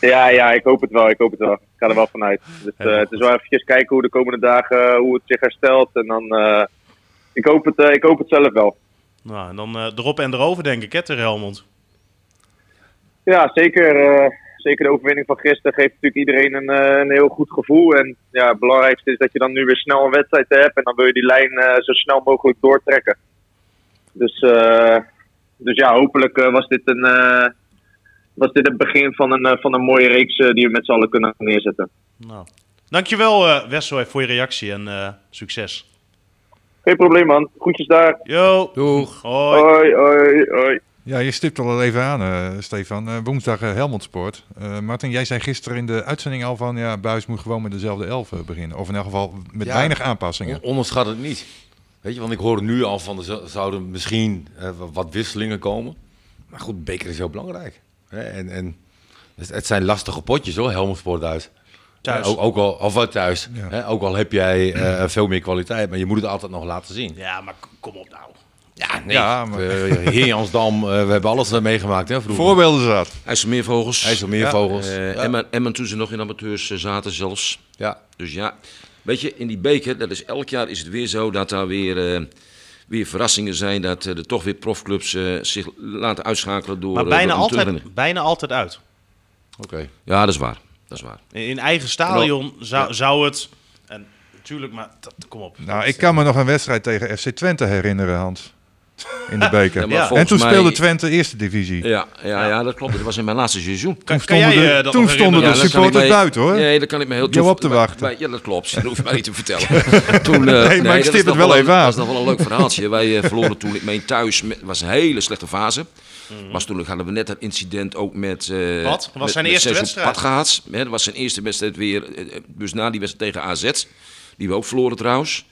Ja, ja, ik hoop het wel. Ik hoop het wel. Ik ga er wel vanuit. Dus eh, het is wel eventjes kijken hoe de komende dagen hoe het zich herstelt. En dan, eh, ik, hoop het, eh, ik hoop het zelf wel. Nou, en dan eh, erop en erover, denk ik, hè, tegen Helmond. Ja, zeker. eh, zeker de overwinning van gisteren geeft natuurlijk iedereen een, een heel goed gevoel. En ja, het belangrijkste is dat je dan nu weer snel een wedstrijd hebt. En dan wil je die lijn zo snel mogelijk doortrekken. Dus, dus ja, hopelijk was dit een... was dit het begin van een, van een mooie reeks die we met z'n allen kunnen neerzetten. Nou. Dankjewel, Wessel, voor je reactie en succes. Geen probleem man, groetjes daar. Yo. Doeg. Hoi. Hoi, hoi, hoi. Ja, je stipt al even aan, eh, Stefan. Eh, woensdag eh, Helmond Sport. Eh, Martin, jij zei gisteren in de uitzending al van... ja, Buis moet gewoon met dezelfde elf beginnen. Of in elk geval met Ja. weinig aanpassingen. On- Onderschat het niet. Weet je, want ik hoor nu al van, er zo- zouden misschien eh, wa- wat wisselingen komen. Maar goed, beker is heel belangrijk. Hè, En, en het het zijn lastige potjes hoor, Helmond Sport uit. Thuis. Ook, ook al, of wel thuis. Ja. Hè, ook al heb jij eh, veel meer kwaliteit, maar je moet het altijd nog laten zien. Ja, maar kom op nou. Ja, nee. Ja, maar- Eh, Heer Jansdam, eh, we hebben alles eh, meegemaakt hè, vroeger. Voorbeelden zat. IJsselmeervogels. IJsselmeervogels. Eh, ja. Emmen, Emmen toen ze nog in amateurs eh, zaten zelfs. ja. Dus ja, weet je, in die beker, dat is elk jaar is het weer zo dat daar weer, eh, weer verrassingen zijn. Dat eh, er toch weer profclubs eh, zich laten uitschakelen door... Maar eh, bijna door altijd, bijna altijd uit. Oké. Ja, dat is waar. Dat is waar. In, in eigen stadion zou, zou het... En natuurlijk, maar dat, kom op. Nou, ik kan me nog een wedstrijd tegen FC Twente herinneren, Hans. In de beker. Ja. En toen mij- speelde Twente eerste divisie. Ja, ja, ja, dat klopt. Dat was in mijn laatste seizoen. Kan, Toen jij stonden de- eh, toen stonden de supporters buiten, hoor. Nee, dat kan ik me heel op te wachten. maar- ja, dat klopt. Dat hoef je mij niet te vertellen. toen, eh, Nee, maar ik dat stip het wel een- even aan. Dat is nog wel een leuk verhaaltje. Wij eh, verloren toen, ik meen thuis, met- was een hele slechte fase. Was toen hadden we net dat incident ook met... eh Wat? Was met- zijn met eerste wedstrijd? Pad gehad. Hè, Dat was zijn eerste wedstrijd weer. eh, Dus na die wedstrijd tegen AZ. Die we ook verloren trouwens.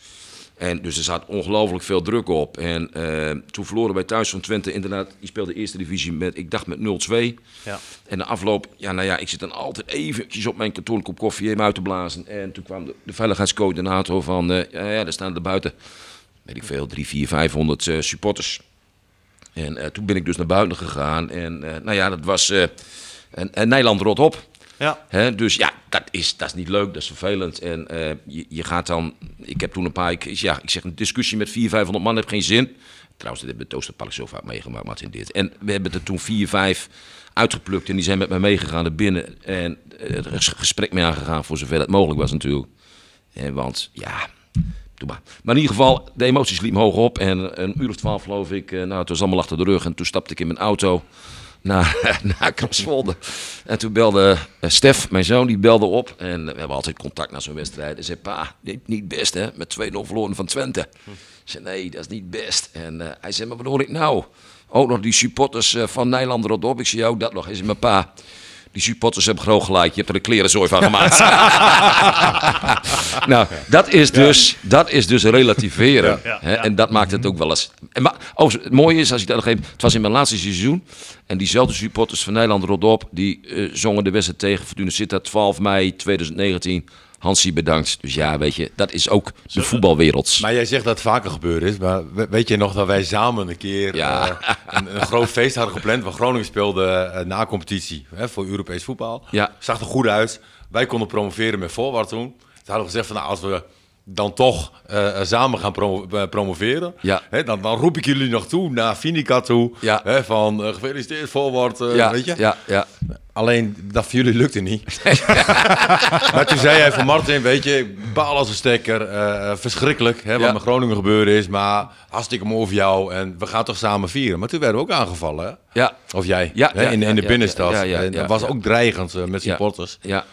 En dus er zat ongelooflijk veel druk op. En eh, toen verloren wij thuis van Twente. Inderdaad, die speelde de eerste divisie met, ik dacht met 0-2. Ja. En de afloop, ja, nou ja, ik zit dan altijd eventjes op mijn kantoor een kop koffie hem uit te blazen. En toen kwam de, de veiligheidscoördinator van, ja, ja, er staan er buiten, weet ik veel, 3, 4, 500 eh, supporters. En eh, toen ben ik dus naar buiten gegaan. En eh, nou ja, dat was eh en, en Nederland rot op. Ja. Dus ja, dat is, dat is niet leuk, dat is vervelend. En je, je gaat dan, ik heb toen een paar, ik, ja, ik zeg een discussie met 400, 500 man heeft geen zin. Trouwens, dit hebben we het Oosterpark zo vaak meegemaakt, Martin, dit. En we hebben er toen 4, 5 uitgeplukt en die zijn met mij meegegaan naar binnen. En er is gesprek mee aangegaan voor zover dat mogelijk was natuurlijk. Eh, want ja, maar. In ieder geval, de emoties liepen hoog op. En een uur of twaalf geloof ik, eh, nou het was allemaal achter de rug. En toen stapte ik in mijn auto naar, naar. En toen belde eh, Stef, mijn zoon, die belde op. En we hebben altijd contact na zo'n wedstrijd. En zei, pa, dit niet best hè, met 2-0 verloren van Twente. Ik zei, nee, dat is niet best. En eh, hij zei, maar wat hoor ik nou? Ook nog die supporters van Nijland erop. op. Ik zei, ook dat nog. Zei, maar pa, die supporters hebben groot gelijk. Je hebt er een klerenzooi van gemaakt. nou, dat is dus, dat is dus relativeren. Hè. En dat maakt het ook wel eens. En maar, oh, het mooie is, als ik dat nog even. Het was in mijn laatste seizoen. En diezelfde supporters van Nederland Rodop. die eh, zongen de wedstrijd tegen Fortuna Sittard 12 mei 2019. Hansie bedankt. Dus ja, weet je, dat is ook de voetbalwereld. Maar jij zegt dat het vaker gebeurd is. Maar we- weet je nog dat wij samen een keer Ja. eh, een, een groot feest hadden gepland. Waar Groningen speelde eh, na competitie hè, voor Europees voetbal. Ja. Zag er goed uit. Wij konden promoveren met voorwaarts toen. Ze hadden gezegd van nou, als we dan toch eh, samen gaan promo- eh, promoveren. Ja. Hè, dan, dan roep ik jullie nog toe naar Finica toe. Ja. Van eh, gefeliciteerd voorwaarts. eh, ja, weet je? ja, ja. Alleen dat voor jullie lukte niet. maar toen zei hij van Martin, weet je, ik baal als een stekker. eh, verschrikkelijk hè, wat met Groningen gebeurd is. Maar hartstikke mooi voor jou. En we gaan toch samen vieren. Maar toen werden we ook aangevallen. Hè? ja. Of jij, hè, in, in de binnenstad. en dat was ook dreigend eh, met supporters. Ja,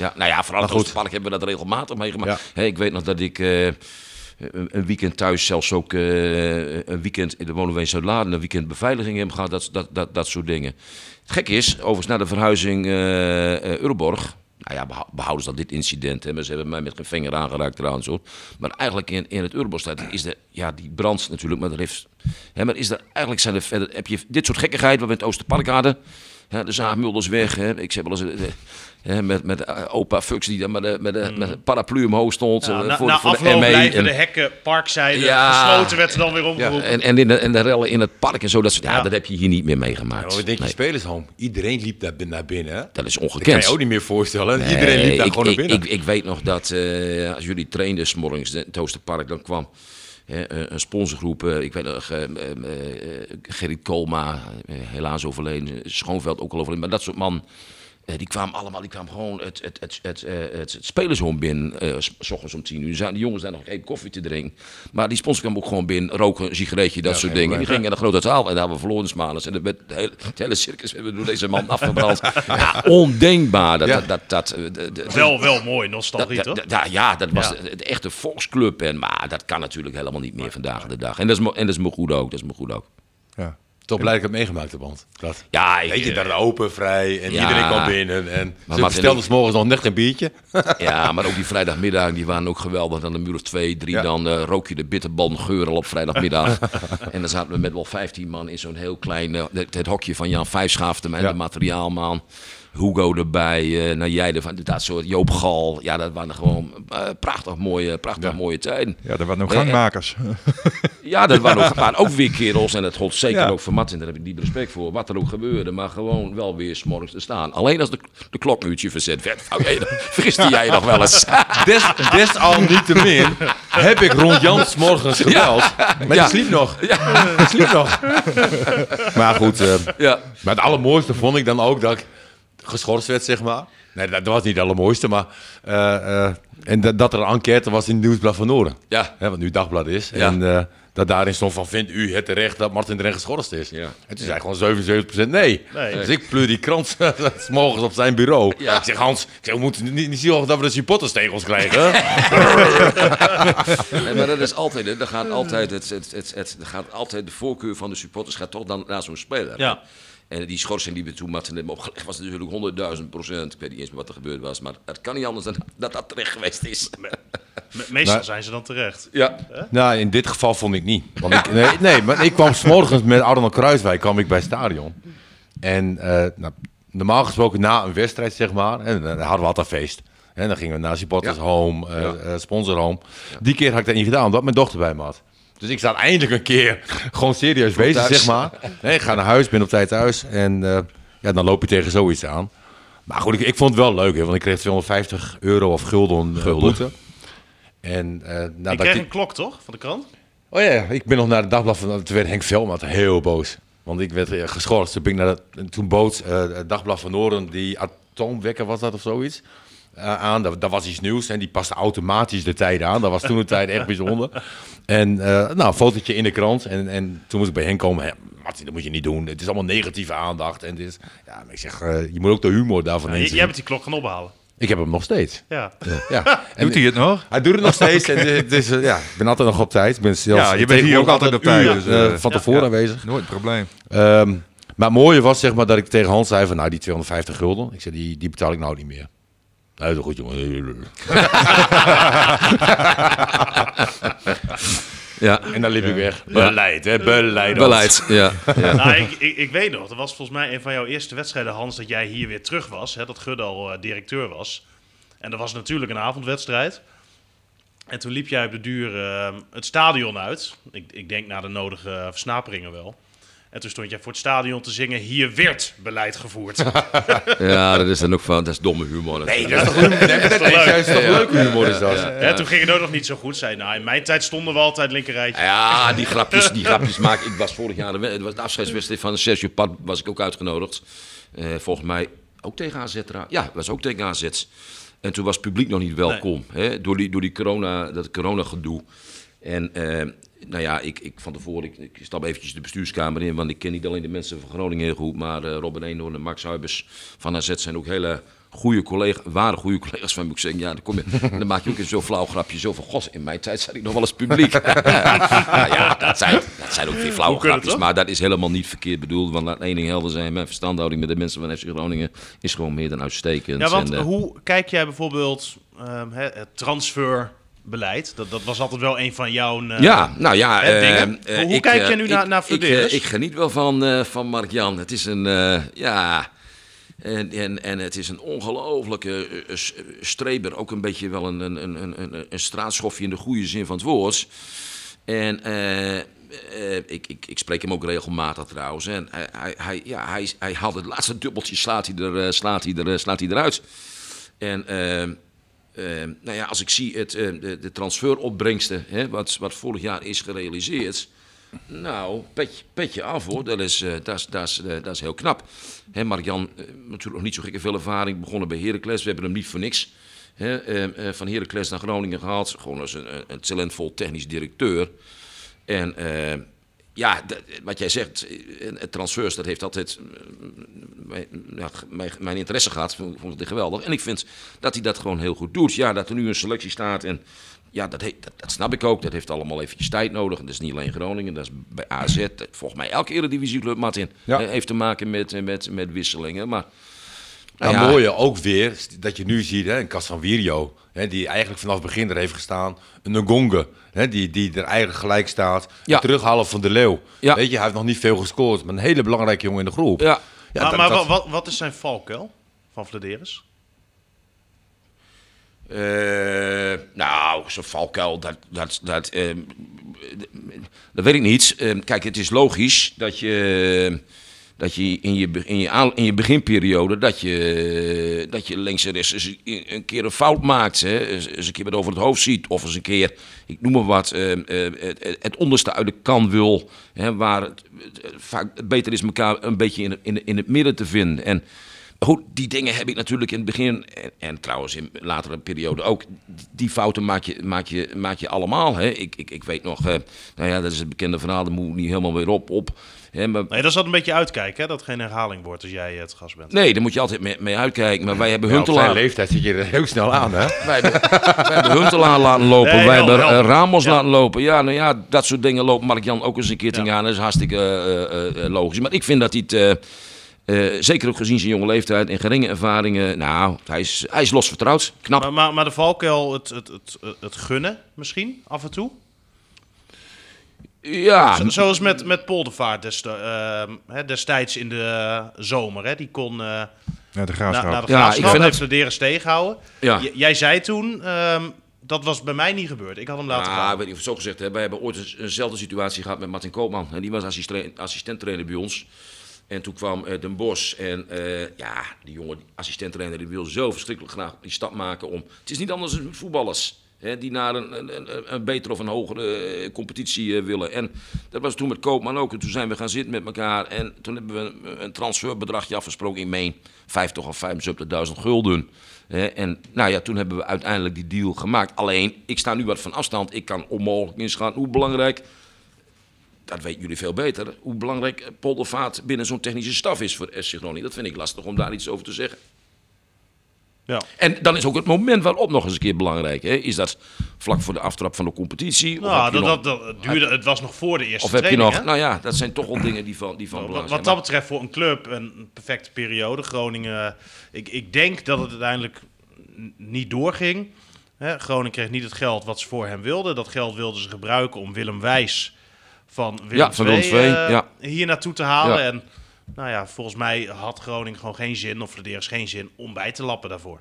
ja. nou ja, vooral in. Oosterpark hebben we dat regelmatig meegemaakt. Hè, ik weet nog dat ik eh, een, weekend thuis, zelfs ook eh, een weekend in de wonen in Zuid-Laren, een weekend beveiliging hebben gehad, dat, dat, dat, dat soort dingen. Het gek is, overigens na de verhuizing eh eh, Euroborg, nou ja, behouden ze dan dit incident. Hè, maar ze hebben mij met geen vinger aangeraakt trouwens. Hoor. Maar eigenlijk in, in het Eurobostad is de, ja, die brand natuurlijk, maar er heeft, hè, maar is er, eigenlijk zijn er verder, heb je dit soort gekkigheid wat we in het Oosterpark hadden. Hè, de zaag Mulders weg. Hè. Ik zeg wel eens, hè, met, met eh, opa Fux die dan met, de, met, de, met een paraplu omhoog stond. Ja, eh, na voor, na voor afloop de ME. blijven en- de hekken parkzijde Ja. gesloten, werd er dan weer ja, omgeroepen. en, en, in de, en de rellen in het park en zo, dat, ja, Ja. dat heb je hier niet meer meegemaakt. Ja, wat denk je, Nee, spelershome? Iedereen liep daar naar binnen. Dat is Dat kan ongekend. je ook niet meer voorstellen. Nee, Iedereen liep daar ik, gewoon naar binnen. Ik, ik weet nog dat eh, als jullie trainden s'morgens in het Oosterpark, dan kwam hè, een een sponsorgroep. eh, ik weet nog, eh, eh, eh, Gerrit Kolma, helaas overleden. Schoonveld ook al overleden. Maar dat soort man. Eh, die kwamen allemaal, die kwamen gewoon het, het, het, het, eh, het, het spelershome binnen, eh, s- s ochtends om tien uur. Zaten die jongens daar nog even koffie te drinken. Maar die sponsor kwam ook gewoon binnen, roken, een sigaretje, dat soort dingen. Die gingen naar de grote zaal en daar hebben we verloren smalers. En het, het hele, het hele circus hebben we door deze man afgebrand. ja, ondenkbaar. Dat, Ja. dat, dat, Wel, wel mooi, nostalgie, dat- toch? dat- ja, ja, dat was Ja. de, de echte volksclub. En, maar dat kan natuurlijk helemaal niet meer vandaag de dag. En dat is, me- en dat is me goed ook. Dat is me goed ook. Ja. Toch blij dat ik het meegemaakt heb, want dat. Ja, ik, Weet je, eh, daar open, vrij en Ja. iedereen kwam binnen. En Maar ze bestelden s morgens nog net een biertje. ja, maar ook die vrijdagmiddag, die waren ook geweldig. Dan een uur of twee, drie, Ja. dan eh, rook je de bitterbandgeur al op vrijdagmiddag. en dan zaten we met wel 15 man in zo'n heel klein, eh, het, het hokje van Jan Vijfschaaften en Ja. de materiaalman. Hugo erbij, eh nou jij ervan, dat soort Joop Gal. Ja, dat waren gewoon eh, prachtig mooie, prachtig Ja. mooie tijden. Ja, er waren nog Eh, eh, gangmakers. Ja, dat waren ook, waren ook weer kerels. En dat gold zeker Ja. ook voor Martin. Daar heb ik diep respect voor. Wat er ook gebeurde. Maar gewoon wel weer s'morgens te staan. Alleen als de, de klokuurtje verzet werd. Vou jij, vergiste jij je nog wel eens? Des, desalniettemin heb ik rond Jan 's morgens gebeld. Maar Ja. sliep nog. Die sliep nog. Maar goed, eh, ja. maar het allermooiste vond ik dan ook dat ik geschorst werd, zeg maar. Nee, dat, dat was niet het allermooiste, maar... eh, eh, en dat, dat er een enquête was in het Nieuwsblad van Noorden. Ja. Hè, wat nu Dagblad is. Ja. En eh, dat daarin stond van, vindt u het terecht dat Martin Drent geschorst is? Ja. En toen zei gewoon 77% nee. Nee. Dus ik pleur die krant s morgens op zijn bureau. Ja. Ik zeg, Hans, ik zeg, we moeten niet, niet zien dat we de supporterstegels krijgen. Nee, maar dat is altijd. hè. Er gaat altijd, het, het, het, het, gaat altijd de voorkeur van de supporters gaat toch dan naar zo'n speler. Ja. En die schorsing die we toen Martin hebben opgelegd was natuurlijk 100.000 procent. Ik weet niet eens meer wat er gebeurd was. Maar het kan niet anders dan dat dat terecht geweest is. Me- meestal Maar- zijn ze dan terecht. Ja. nou, in dit geval vond ik niet. Want ik, nee, nee, maar ik kwam s morgens met Arnold Kruiswijk kwam ik bij het stadion. En eh, nou, normaal gesproken na een wedstrijd, zeg maar, en dan hadden we altijd feest. En dan gingen we naar supporters Ja. home, eh, eh, sponsor home. Die keer had ik dat niet gedaan, omdat mijn dochter bij me had. Dus ik zat eindelijk een keer gewoon serieus bezig, thuis. zeg maar. Nee, ik ga naar huis, ben op tijd thuis. En eh, ja, dan loop je tegen zoiets aan. Maar goed, ik, ik vond het wel leuk, hè, want ik kreeg 250 euro of gulden, eh, Gulden. boete. En eh Ik nadat kreeg ik- een klok, toch? Van de krant? Oh ja, ik ben nog naar het dagblad van. Toen werd Henk Velmaat heel boos. Want ik werd geschorst. Toen, ben ik naar en toen bood eh, het dagblad van Noorden, die atoomwekker was dat of zoiets, aan. Dat, dat was iets nieuws en die paste automatisch de tijd aan. Dat was toen de tijd echt bijzonder. En eh, nou, een fotootje in de krant. En, en toen moest ik bij Henk komen. Hè, Martin, dat moet je niet doen. Het is allemaal negatieve aandacht. En dit is, ja, maar ik zeg, eh, je moet ook de humor daarvan inzien. j- jij bent die klok gaan ophalen. Ik heb hem nog steeds. Ja. Ja. En Doet hij het nog? hij doet het nog steeds. En het is, eh, ja, ik ben altijd nog op tijd. Ik ben zelfs Ja, je bent hier ook altijd op tijd, uren, dus, eh, eh, van tevoren Ja. aanwezig. Nooit een probleem. Ehm, maar het mooie was zeg maar dat ik tegen Hans zei van nou die 250 gulden. Ik zei die, die betaal ik nou niet meer. Nou, dat is goed jongen. Ja. En dan liep ik weg. Beleid, hè? Beleid. Beleid. Ja. ja. nou, ik, ik, ik weet nog, dat was volgens mij een van jouw eerste wedstrijden, Hans, dat jij hier weer terug was. Hè, dat Gudde al eh, directeur was. En dat was natuurlijk een avondwedstrijd. En toen liep jij op de duur eh, het stadion uit. Ik, ik denk naar de nodige versnaperingen wel. En toen stond jij voor het stadion te zingen, hier werd beleid gevoerd. ja, dat is dan ook van, dat is domme humor. Nee, dat is toch, dat is toch leuke humor is dat. Hè, toen ging het ook nog niet zo goed. Zei, nou, in mijn tijd stonden we altijd linkerrijtje. Ja, die grapjes, die grapjes maak ik. was vorig jaar het was de afscheidswedstrijd van Sergio Pat, was ik ook uitgenodigd. Eh, volgens mij ook tegen AZ. Ja, was ook tegen AZ. En toen was het publiek nog niet welkom. Hè, door die, door die corona, dat corona gedoe. En eh, nou ja, ik, ik van tevoren, ik, ik stap eventjes de bestuurskamer in, want ik ken niet alleen de mensen van Groningen heel goed, maar eh, Robin Eenhoorn en Max Huibers van AZ zijn ook hele goede collega's, waren goede collega's van, moet ik zeggen. Ja, dan, kom je, dan maak je ook een zo flauw grapje. Zo van, god, in mijn tijd zat ik nog wel eens publiek. nou ja, dat zijn, dat zijn ook weer flauwe het grapjes. Maar dat is helemaal niet verkeerd bedoeld. Want laat één ding helder zijn. Mijn verstandhouding met de mensen van FC Groningen is gewoon meer dan uitstekend. Ja, want En, eh, hoe kijk jij bijvoorbeeld ehm, het transferbeleid? Dat, dat was altijd wel een van jouw... eh, Ja, nou ja. eh, eh, Hoe ik, kijk eh, jij nu naar- naar ik, eh? Ik, geniet wel van, eh, van Mark-Jan. Het is een, eh, ja... En, en, en het is een ongelofelijke eh, s- streber. Ook een beetje wel een, een, een, een, een straatschofje in de goede zin van het woord. En eh, eh, ik, ik, ik spreek hem ook regelmatig trouwens. En hij, hij, hij, ja, hij, hij had het laatste dubbeltje, slaat hij, er, eh, slaat hij, er, eh, slaat hij eruit. En eh, eh, nou ja, als ik zie het, eh, de, de transferopbrengsten, hè, wat, wat vorig jaar is gerealiseerd. Nou, petje, petje af hoor, dat is, eh, dat is, dat is, eh, dat is heel knap. Hè, Mark-Jan, eh, natuurlijk nog niet zo gekke veel ervaring, begonnen bij Heracles. We hebben hem niet voor niks hè, eh, eh, van Heracles naar Groningen gehaald. Gewoon als een, een- talentvol technisch directeur. En eh, ja, wat jij zegt, eh, het transfers, dat heeft altijd eh, mijn, mijn, mijn interesse gehad. Vond, vond het geweldig. En ik vind dat hij dat gewoon heel goed doet. Ja, dat er nu een selectie staat en ja, dat, he- dat, dat snap ik ook. Dat heeft allemaal eventjes tijd nodig. Dat is niet alleen Groningen, dat is bij AZ. Volgens mij elke eredivisieclub, Martin, Ja. eh, heeft te maken met, met, met wisselingen. Maar Nou, ja, mooie ook weer, dat je nu ziet, hè, een Casanvirio, hè, die eigenlijk vanaf het begin er heeft gestaan. Een Ngonge, hè, die, die er eigenlijk gelijk staat. Ja. Het terughalen van de Leeuw. Ja. Weet je, hij heeft nog niet veel gescoord, maar een hele belangrijke jongen in de groep. ja, Ja, maar dat- maar dat- wat, wat is zijn valkuil van Flederis? Eh, nou, zo'n valkuil, dat, dat, dat, eh, dat weet ik niet. Eh, kijk, het is logisch dat je, dat je, in, je, in, je aan- in je beginperiode... dat je, dat je links en rechts een, keer een fout maakt. Hè? Eens een keer wat over het hoofd ziet. Of eens een keer, ik noem maar wat, eh, eh, het, onderste uit de kan wil. Hè? Waar het, vaak beter is elkaar een beetje in, in, het midden te vinden. En... Goed, die dingen heb ik natuurlijk in het begin, en, en trouwens in latere periode ook, die fouten maak je, maak je, maak je allemaal. Hè? Ik, ik, ik weet nog, eh, nou ja, dat is het bekende verhaal, daar moet ik niet helemaal weer op. op hè? Maar, Nee, dat is altijd een beetje uitkijken, hè? dat het geen herhaling wordt als jij het gast bent. nee, daar moet je altijd mee, mee uitkijken. Maar wij hebben Ja, op zijn Huntelaar, leeftijd zit je er heel snel aan, hè? wij hebben, wij hebben Huntelaar laten lopen, Nee, wij hebben eh. Ramos Ja. laten lopen. Ja, nou ja, dat soort dingen loopt Mark-Jan ook eens een keer tegen aan. Dat is hartstikke eh, eh, eh, logisch. Maar ik vind dat hij het... eh, eh, zeker ook gezien zijn jonge leeftijd en geringe ervaringen. Nou, hij is, hij is los vertrouwd. Knap. Maar, maar, maar de valkuil, het, het, het, het gunnen misschien, af en toe? Ja, Zo- Zoals met, met Poldervaart hè, destijds in de eh, zomer. Hè? Die kon eh Ja, de na, graafschap. naar de Ja, ik graafschap vind en het- Flederis tegenhouden. Ja. Jij zei toen, ehm, dat was bij mij niet gebeurd. Ik had hem laten Ah, gaan. weet niet of het zo gezegd hebben. Wij hebben ooit eenzelfde situatie gehad met Martin Koopman. En die was assistent, assistenttrainer bij ons. En toen kwam eh, Den Bos. En eh, ja, die jongen, die assistenttrainer, die wil zo verschrikkelijk graag die stap maken om... Het is niet anders dan voetballers. Hè, die naar een, een, een, betere of een hogere eh, competitie eh, willen. En dat was toen met Koopman ook. En toen zijn we gaan zitten met elkaar. En toen hebben we een, een transferbedragje afgesproken in Meen. 50 of 75.000 gulden. Hè, en nou ja, toen hebben we uiteindelijk die deal gemaakt. Alleen, ik sta nu wat van afstand. Ik kan onmogelijk inschatten hoe belangrijk, dat weten jullie veel beter, hoe belangrijk Poldervaart binnen zo'n technische staf is voor SC Groningen. Dat vind ik lastig om daar iets over te zeggen. Ja. En dan is ook het moment waarop nog eens een keer belangrijk. Hè? Is dat vlak voor de aftrap van de competitie? Of, Nou, dat, nog, dat, dat duurde, het was nog voor de eerste of heb je nog... hè? Nou ja, dat zijn toch wel dingen die van, die van Wat, belang wat zijn. dat betreft voor een club een perfecte periode. Groningen, ik, ik denk dat het uiteindelijk niet doorging. Hè, Groningen kreeg niet het geld wat ze voor hem wilden. Dat geld wilden ze gebruiken om Willem Wijs van Willem Ja, van II, eh, ja. hier naartoe te halen. Ja. En nou ja, volgens mij had Groningen gewoon geen zin, of Flederis geen zin, om bij te lappen daarvoor.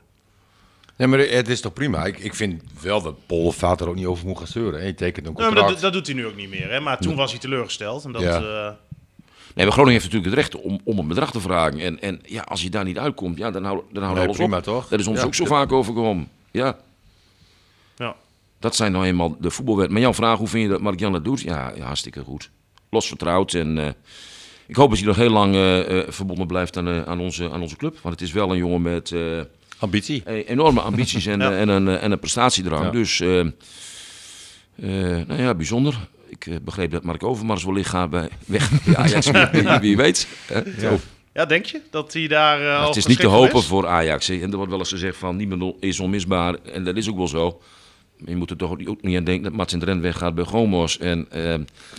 Nee, maar het is toch prima. Ik, ik vind wel dat Poldervaart er ook niet over moet gaan zeuren. hè. Je tekent een contract. maar dat, dat doet hij nu ook niet meer. Hè? Maar toen was hij teleurgesteld. En dat, Ja. eh, Nee, maar Groningen heeft natuurlijk het recht om, om een bedrag te vragen. En, en ja, als je daar niet uitkomt, ja, dan houdt dan houdt Nee, alles prima, op. toch? Dat is ons Ja. ook zo vaak overkomen. Ja, ja. dat zijn nou eenmaal de voetbalwet. Maar jouw vraag, hoe vind je dat Mark-Jan dat doet? Ja, ja, hartstikke goed. Los vertrouwd. En eh, ik hoop dat hij nog heel lang eh, eh, verbonden blijft aan, eh, aan, onze, aan onze club. Want het is wel een jongen met eh, Ambitie. enorme ambities en, Ja. en, een, en een prestatiedrang. Ja. Dus, eh, eh, nou ja, bijzonder. Ik begreep dat Mark Overmars wellicht gaat bij, weg bij Ajax. wie, wie weet. Ja, Ja, denk je dat hij daar uh, Het is niet te hopen is? voor Ajax. hè. En er wordt wel eens gezegd van niemand is onmisbaar. En dat is ook wel zo. Maar je moet er toch ook niet aan denken dat Martin Drent weggaat bij Gomos. En eh,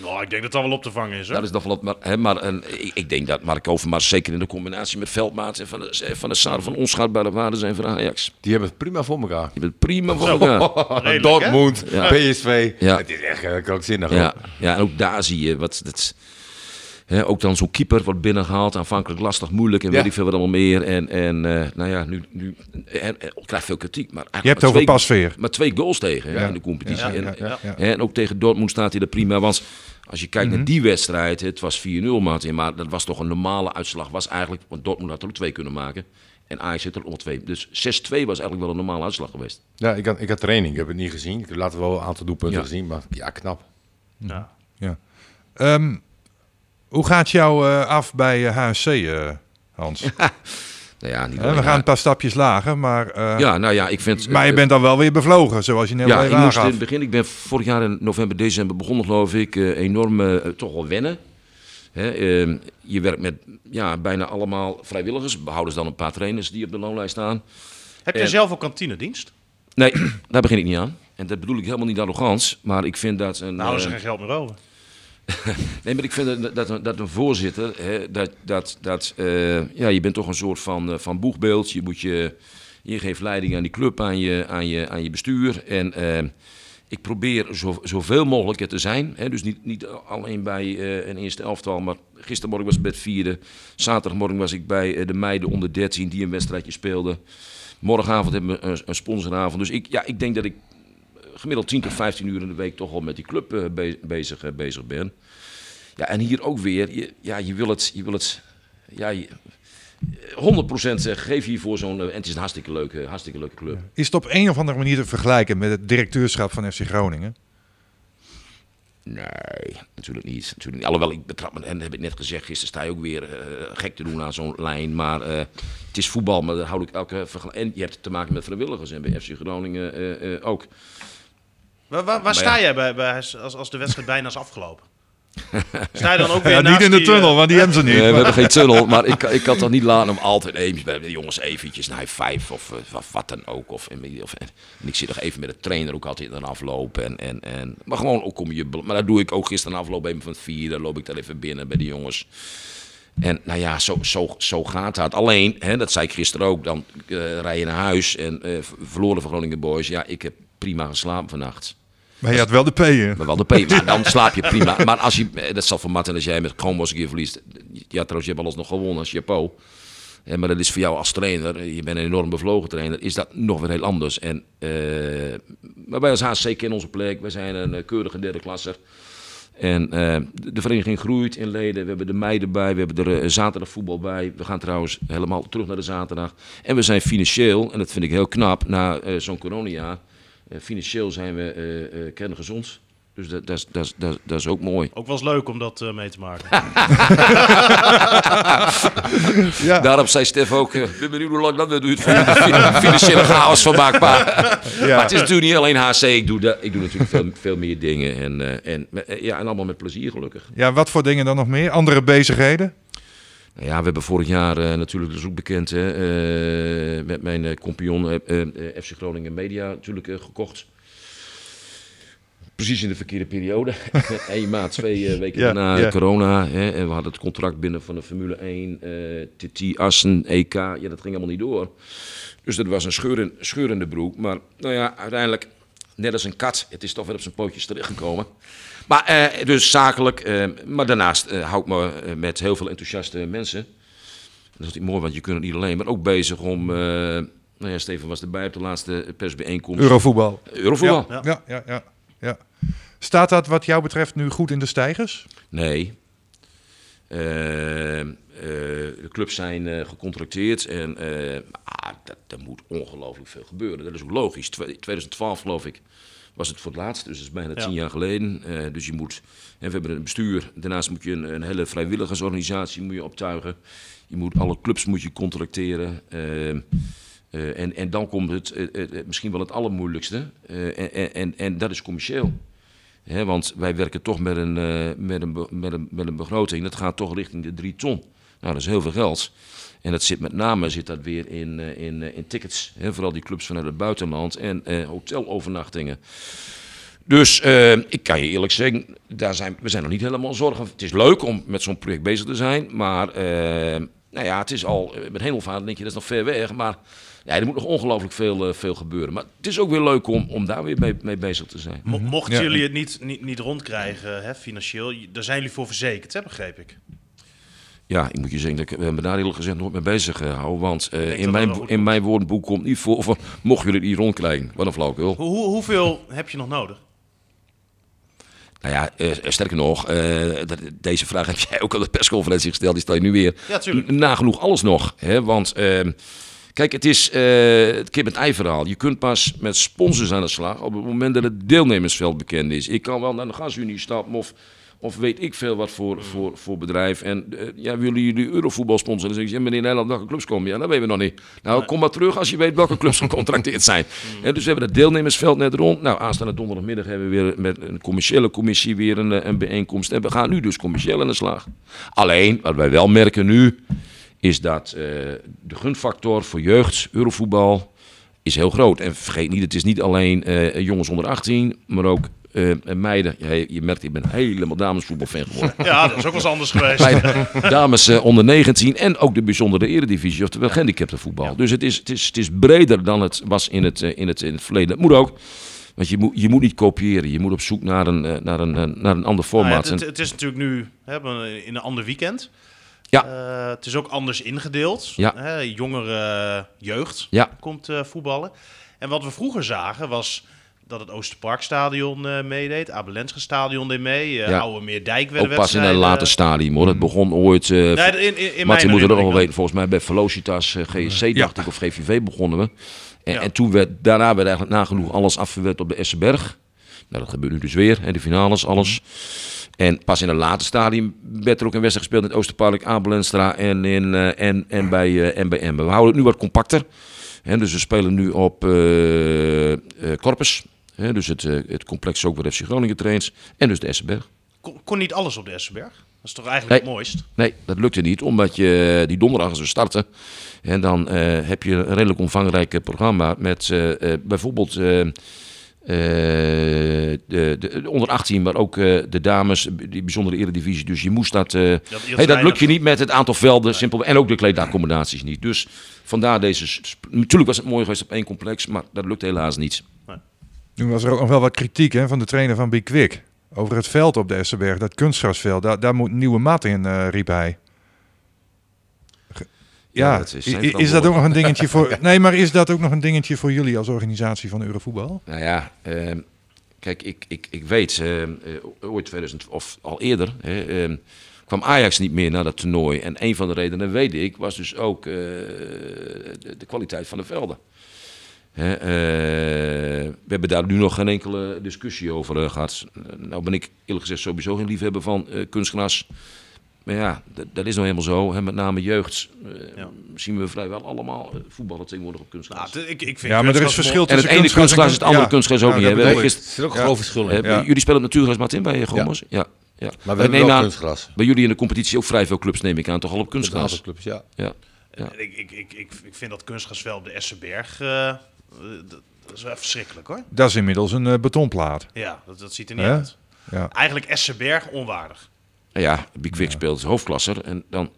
Nou, ik denk dat dat wel op te vangen is. Hoor. dat is nog wel wat. Maar, hè, maar en, ik, ik denk dat Mark Overmars zeker in de combinatie met Veldmaat en van de, van de Saar van onschatbare waarde zijn voor Ajax. Die hebben het prima voor elkaar. Je bent prima voor elkaar. Redelijk, Dortmund, Ja. PSV. Ja. Het is echt uh, krankzinnig. Ja, hoor. ja, en ook daar zie je wat. Dat, hè, ook dan zo'n keeper wordt binnengehaald. Aanvankelijk lastig, moeilijk en Ja. weet ik veel wat allemaal meer. En, en eh, nou ja, nu, nu en, en, krijgt veel kritiek. Maar eigenlijk Je hebt maar over twee- pasveer. Maar twee goals tegen Ja. in de competitie. Ja, en, ja, ja, ja. hè, en ook tegen Dortmund staat hij er prima. Want als je kijkt Mhm. naar die wedstrijd, het was 4-0 Martin. Maar dat was toch een normale uitslag. Was eigenlijk, want Dortmund had er ook twee kunnen maken. En Ajax zit er ook nog twee. Dus 6-2 was eigenlijk wel een normale uitslag geweest. Ja, ik had, ik had training. Ik heb het niet gezien. Ik heb later wel een aantal doelpunten Ja. gezien. Maar ja, knap. Ja. Ja. Ehm, hoe gaat jou eh, af bij eh, HSC, eh, Hans? Nou ja, niet alleen we gaan een paar stapjes lager, maar, eh, Ja, nou ja, ik vind... maar je eh, bent dan wel weer bevlogen, zoals je net al Ja, even ik moest in het begin, ik ben vorig jaar in november, december begonnen geloof ik, eh, enorm eh, toch wel wennen. Hè, eh, je werkt met ja, bijna allemaal vrijwilligers, behouden ze dan een paar trainers die op de loonlijst staan. Heb je En- zelf ook kantinedienst? Nee, daar begin ik niet aan. En dat bedoel ik helemaal niet arrogant, maar ik vind dat een... Nou, ze eh, geen geld meer over. Nee, maar ik vind dat, dat, een- voorzitter, hè, dat, dat, dat, eh, ja, je bent toch een soort van, eh, van boegbeeld. Je, moet je, je geeft leiding aan die club, aan je, aan je, aan je bestuur. En eh, ik probeer zo, zoveel mogelijk er te zijn. Hè, dus niet, niet alleen bij een eerste elftal, maar gistermorgen was ik bij vierde. Zaterdagmorgen was ik bij de meiden onder 13 die een wedstrijdje speelden. Morgenavond hebben we een, een sponsoravond. Dus ik, ja, ik denk dat ik gemiddeld 10 tot 15 uur in de week toch wel met die club eh, be- bezig, eh, bezig ben. Ja, en hier ook weer, je, ja, je wil het, je wil het, ja, je, 100% geef je voor zo'n, eh, en het is een hartstikke leuke, hartstikke leuke club. Is het op een of andere manier te vergelijken met het directeurschap van FC Groningen? Nee, natuurlijk niet. Natuurlijk niet. Alhoewel, ik betrap me, en dat heb ik net gezegd, gisteren sta je ook weer eh, gek te doen aan zo'n lijn. Maar eh, het is voetbal, maar daar houd ik elke vergelijking. En je hebt te maken met vrijwilligers en bij FC Groningen eh, eh, ook. Waar, waar, waar Maar sta jij bij, bij, als, als de wedstrijd bijna is afgelopen? Sta je dan ook weer Ja, niet in de die, eh, tunnel, want die hebben ze niet. Nee, we hebben geen tunnel, maar ik, ik kan toch niet laten om altijd even bij de jongens eventjes naar vijf of, eh, wat, wat dan ook. Of, of, en ik zit nog even met de trainer ook altijd aan aflopen. En, en, en, maar gewoon ook om je... Maar dat doe ik ook gisteren afloop even van het vier. Dan loop ik daar even binnen bij de jongens. En nou ja, zo, zo, zo gaat dat. Alleen, hè, dat zei ik gisteren ook, dan eh, rij je naar huis en verloren van Groningen Boys. Ja, ik heb prima geslapen vannacht. Maar je had wel de P'en. Maar wel de P. Dan slaap je prima. Maar als je, eh, dat zal voor Martin als jij met Chromos een keer verliest. Ja, trouwens, je hebt alles nog gewonnen als Chapeau. Maar dat is voor jou als trainer, eh, je bent een enorm bevlogen trainer, is dat nog weer heel anders. En, eh, maar wij als HC kennen onze plek. Wij zijn een keurige derde klasser. En de vereniging groeit in leden. We hebben de meiden bij. We hebben er eh, zaterdag voetbal bij. We gaan trouwens helemaal terug naar de zaterdag. En we zijn financieel, en dat vind ik heel knap, na zo'n coronajaar. Eh, financieel zijn we eh eh kerngezond. Dus dat, dat, is- dat, is- dat, is- dat is ook mooi. Ook wel eens leuk om dat eh, mee te maken. Ja. Daarop zei Stef ook, eh, ik ben benieuwd hoe lang dat duurt voor de financiële chaos van. Maar, Ja. maar het is natuurlijk niet alleen HC, ik doe, dat, ik doe natuurlijk veel, veel meer dingen. En, eh, en, ja, en allemaal met plezier gelukkig. ja, wat voor dingen dan nog meer? Andere bezigheden? Ja, we hebben vorig jaar eh, natuurlijk, dat is ook bekend, hè, eh, met mijn compagnon eh, eh, FC Groningen Media natuurlijk gekocht. Precies in de verkeerde periode. Eén maand, twee weken Ja, daarna ja. corona. Hè, en we hadden het contract binnen van de Formule 1, eh TT, Assen, EK. Ja, dat ging helemaal niet door. Dus dat was een scheuren, scheurende broek. Maar nou ja, uiteindelijk, net als een kat, het is toch weer op zijn pootjes terechtgekomen. Maar eh, dus zakelijk, eh, maar daarnaast eh, hou ik me met heel veel enthousiaste mensen. Dat is natuurlijk mooi, want je kunt het niet alleen, maar ook bezig om... eh, nou ja, Steven was erbij op de laatste persbijeenkomst. Eurovoetbal. Eurovoetbal. Ja, ja, ja, ja, ja. Staat dat wat jou betreft nu goed in de stijgers? Nee. Eh, eh, de clubs zijn eh, gecontracteerd en ah, dat, er moet ongelooflijk veel gebeuren. Dat is ook logisch. Twe- 2012 geloof ik was het voor het laatst, dus dat is bijna Ja. tien jaar geleden. Dus je moet, en we hebben een bestuur, daarnaast moet je een, een hele vrijwilligersorganisatie moet je optuigen. Je moet alle clubs moet je contracteren. Eh, eh, en, en dan komt het misschien wel het allermoeilijkste. En, en, en dat is commercieel. Want wij werken toch met een, eh, met, een, met, een, begroting. Dat gaat toch richting de 3 ton. Nou, dat is heel veel geld. En dat zit met name zit dat weer in, eh, in, eh, in tickets. Vooral die clubs vanuit het buitenland en hotelovernachtingen. Dus ik kan je eerlijk zeggen, daar zijn, we zijn nog niet helemaal zorgen. Het is leuk om met zo'n project bezig te zijn. Maar nou ja, het is al, met hemelvaart denk je, dat is nog ver weg. Maar ja, er moet nog ongelooflijk veel, eh, veel gebeuren. Maar het is ook weer leuk om, om daar weer mee, mee bezig te zijn. Mo- mochten Ja. jullie het niet, niet, niet rondkrijgen, hè, financieel, daar zijn jullie voor verzekerd, hè, begreep ik. Ja, ik moet je zeggen, dat ik ben daar eerlijk gezegd nooit mee bezig gehouden. Want eh, in, mijn, in mijn woordenboek komt niet voor van, mocht jullie het niet rondkrijgen. Wat een flauwekul. Hoe, hoe- hoeveel heb je nog nodig? Nou ja, eh, sterker nog, eh, deze vraag heb jij ook aan de persconferentie gesteld. Die stel je nu weer. Ja, tuurlijk. N- Nagenoeg alles nog. Hè? Want ehm, kijk, het is eh, het kip en ei verhaal. Je kunt pas met sponsors aan de slag op het moment dat het deelnemersveld bekend is. Ik kan wel naar de gasunie stappen of, of weet ik veel wat voor, voor, voor bedrijf. En eh, ja, willen jullie Eurovoetbal sponsoren? Dan zeg ik, ja, meneer Nederland, welke clubs komen? Ja, dat weten we nog niet. Nou, kom maar terug als je weet welke clubs gecontracteerd zijn. En dus we hebben het deelnemersveld net rond. Nou, aanstaande donderdagmiddag hebben we weer met een commerciële commissie weer een, eh, een bijeenkomst. En we gaan nu dus commercieel aan de slag. Alleen, wat wij wel merken nu, is dat eh, de gunfactor voor jeugd, Eurovoetbal, is heel groot. En vergeet niet, het is niet alleen eh, jongens onder 18, maar ook eh, meiden. Ja, je, je merkt, ik ben helemaal damesvoetbalfan geworden. Ja, dat is ook wel eens anders geweest. Meiden, dames onder 19 en ook de bijzondere eredivisie, oftewel gehandicaptenvoetbal. Dus het is, het, is, het is breder dan het was in het, in het, in het verleden. Dat moet ook. Want je moet, je moet niet kopiëren. Je moet op zoek naar een, naar een, naar een ander Nou ja, formaat. het, En- het is natuurlijk nu hè, in een ander weekend. Ja. Eh, het is ook anders ingedeeld. Ja. Hè, jongere jeugd Ja. komt eh, voetballen. En wat we vroeger zagen was dat het Oosterparkstadion eh meedeed. Abelensche stadion deed mee. eh Ja. Oude Meerdijk werden ook pas in een later stadium hoor. Het begon ooit. eh Nee, in, in, in Martin moet het ook wel weten. Volgens mij bij Velocitas GSC, dacht ik, of GVV begonnen we. En, Ja. en toen werd, daarna werd eigenlijk nagenoeg alles afgewerkt op de Essenberg. Nou, dat gebeurt nu dus weer. Hè, de finales, alles. En pas in een later stadium werd er ook een wedstrijd gespeeld in het Oosterpark, Abelenstra en, in, eh, en, en, bij, eh en bij Emmen. We houden het nu wat compacter. Hè, dus we spelen nu op eh, Corpus. Hè, dus het, het complex ook waar FC Groningen trains. En dus de Essenberg. kon, kon niet alles op de Essenberg. Dat is toch eigenlijk Nee. het mooist? Nee, dat lukte niet, omdat je die donderdag als we starten. En dan heb je een redelijk omvangrijk programma met bijvoorbeeld eh, de, de, de onder 18, maar ook eh, de dames, die bijzondere eredivisie. Dus je moest dat. eh, je had hey, dat lukt je niet met het aantal velden, simpel. En ook de kleedaccommodaties niet. Dus vandaar deze. Natuurlijk was het mooi geweest op één complex, maar dat lukte helaas niet. Nu was er ook nog wel wat kritiek hè, van de trainer van Big Quick. Over het veld op de Essenberg, dat kunstgrasveld. Daar, daar moet nieuwe mat in, eh, riep hij. Ja, dat is dat ook nog een dingetje voor... Nee, maar is dat ook nog een dingetje voor jullie als organisatie van Eurovoetbal? Nou ja, ehm, kijk, ik, ik, ik weet, ehm, eh, ooit 2000 of al eerder, ehm, kwam Ajax niet meer naar dat toernooi. En een van de redenen, weet ik, was dus ook eh, de, de kwaliteit van de velden. Eh, we hebben daar nu nog geen enkele discussie over eh, gehad. Nou ben ik eerlijk gezegd sowieso geen liefhebber van kunstgras. Maar ja, dat, dat is nou helemaal zo. Hè, met name jeugd eh, Ja. zien we vrijwel allemaal eh, voetballen tegenwoordig op Nou, kunstgras. het- ik, ik vind Ja, maar er is kunstgras verschil en het tussen ene kunstgras is het andere ja. kunstgras ook Ja, niet. hè. Er zit ook een Ja. groot verschil in. Ja. Jullie spelen op natuurgras, Martin, bij Gomos? Ja. ja. Maar we Wij hebben nemen wel kunstgras. Bij jullie in de competitie ook vrij veel clubs, neem ik aan, toch al op Met een aantal kunstgras? clubs, ja. Ja. Ja. Ik, ik, ik, ik, vind dat kunstgrasveld op de Essenberg... eh, dat, is wel verschrikkelijk hoor. Dat is inmiddels een betonplaat. Ja, dat, dat ziet er niet uit. Ja. Eigenlijk Essenberg onwaardig. Nou ja, Big Vic speelt als hoofdklasser en dan...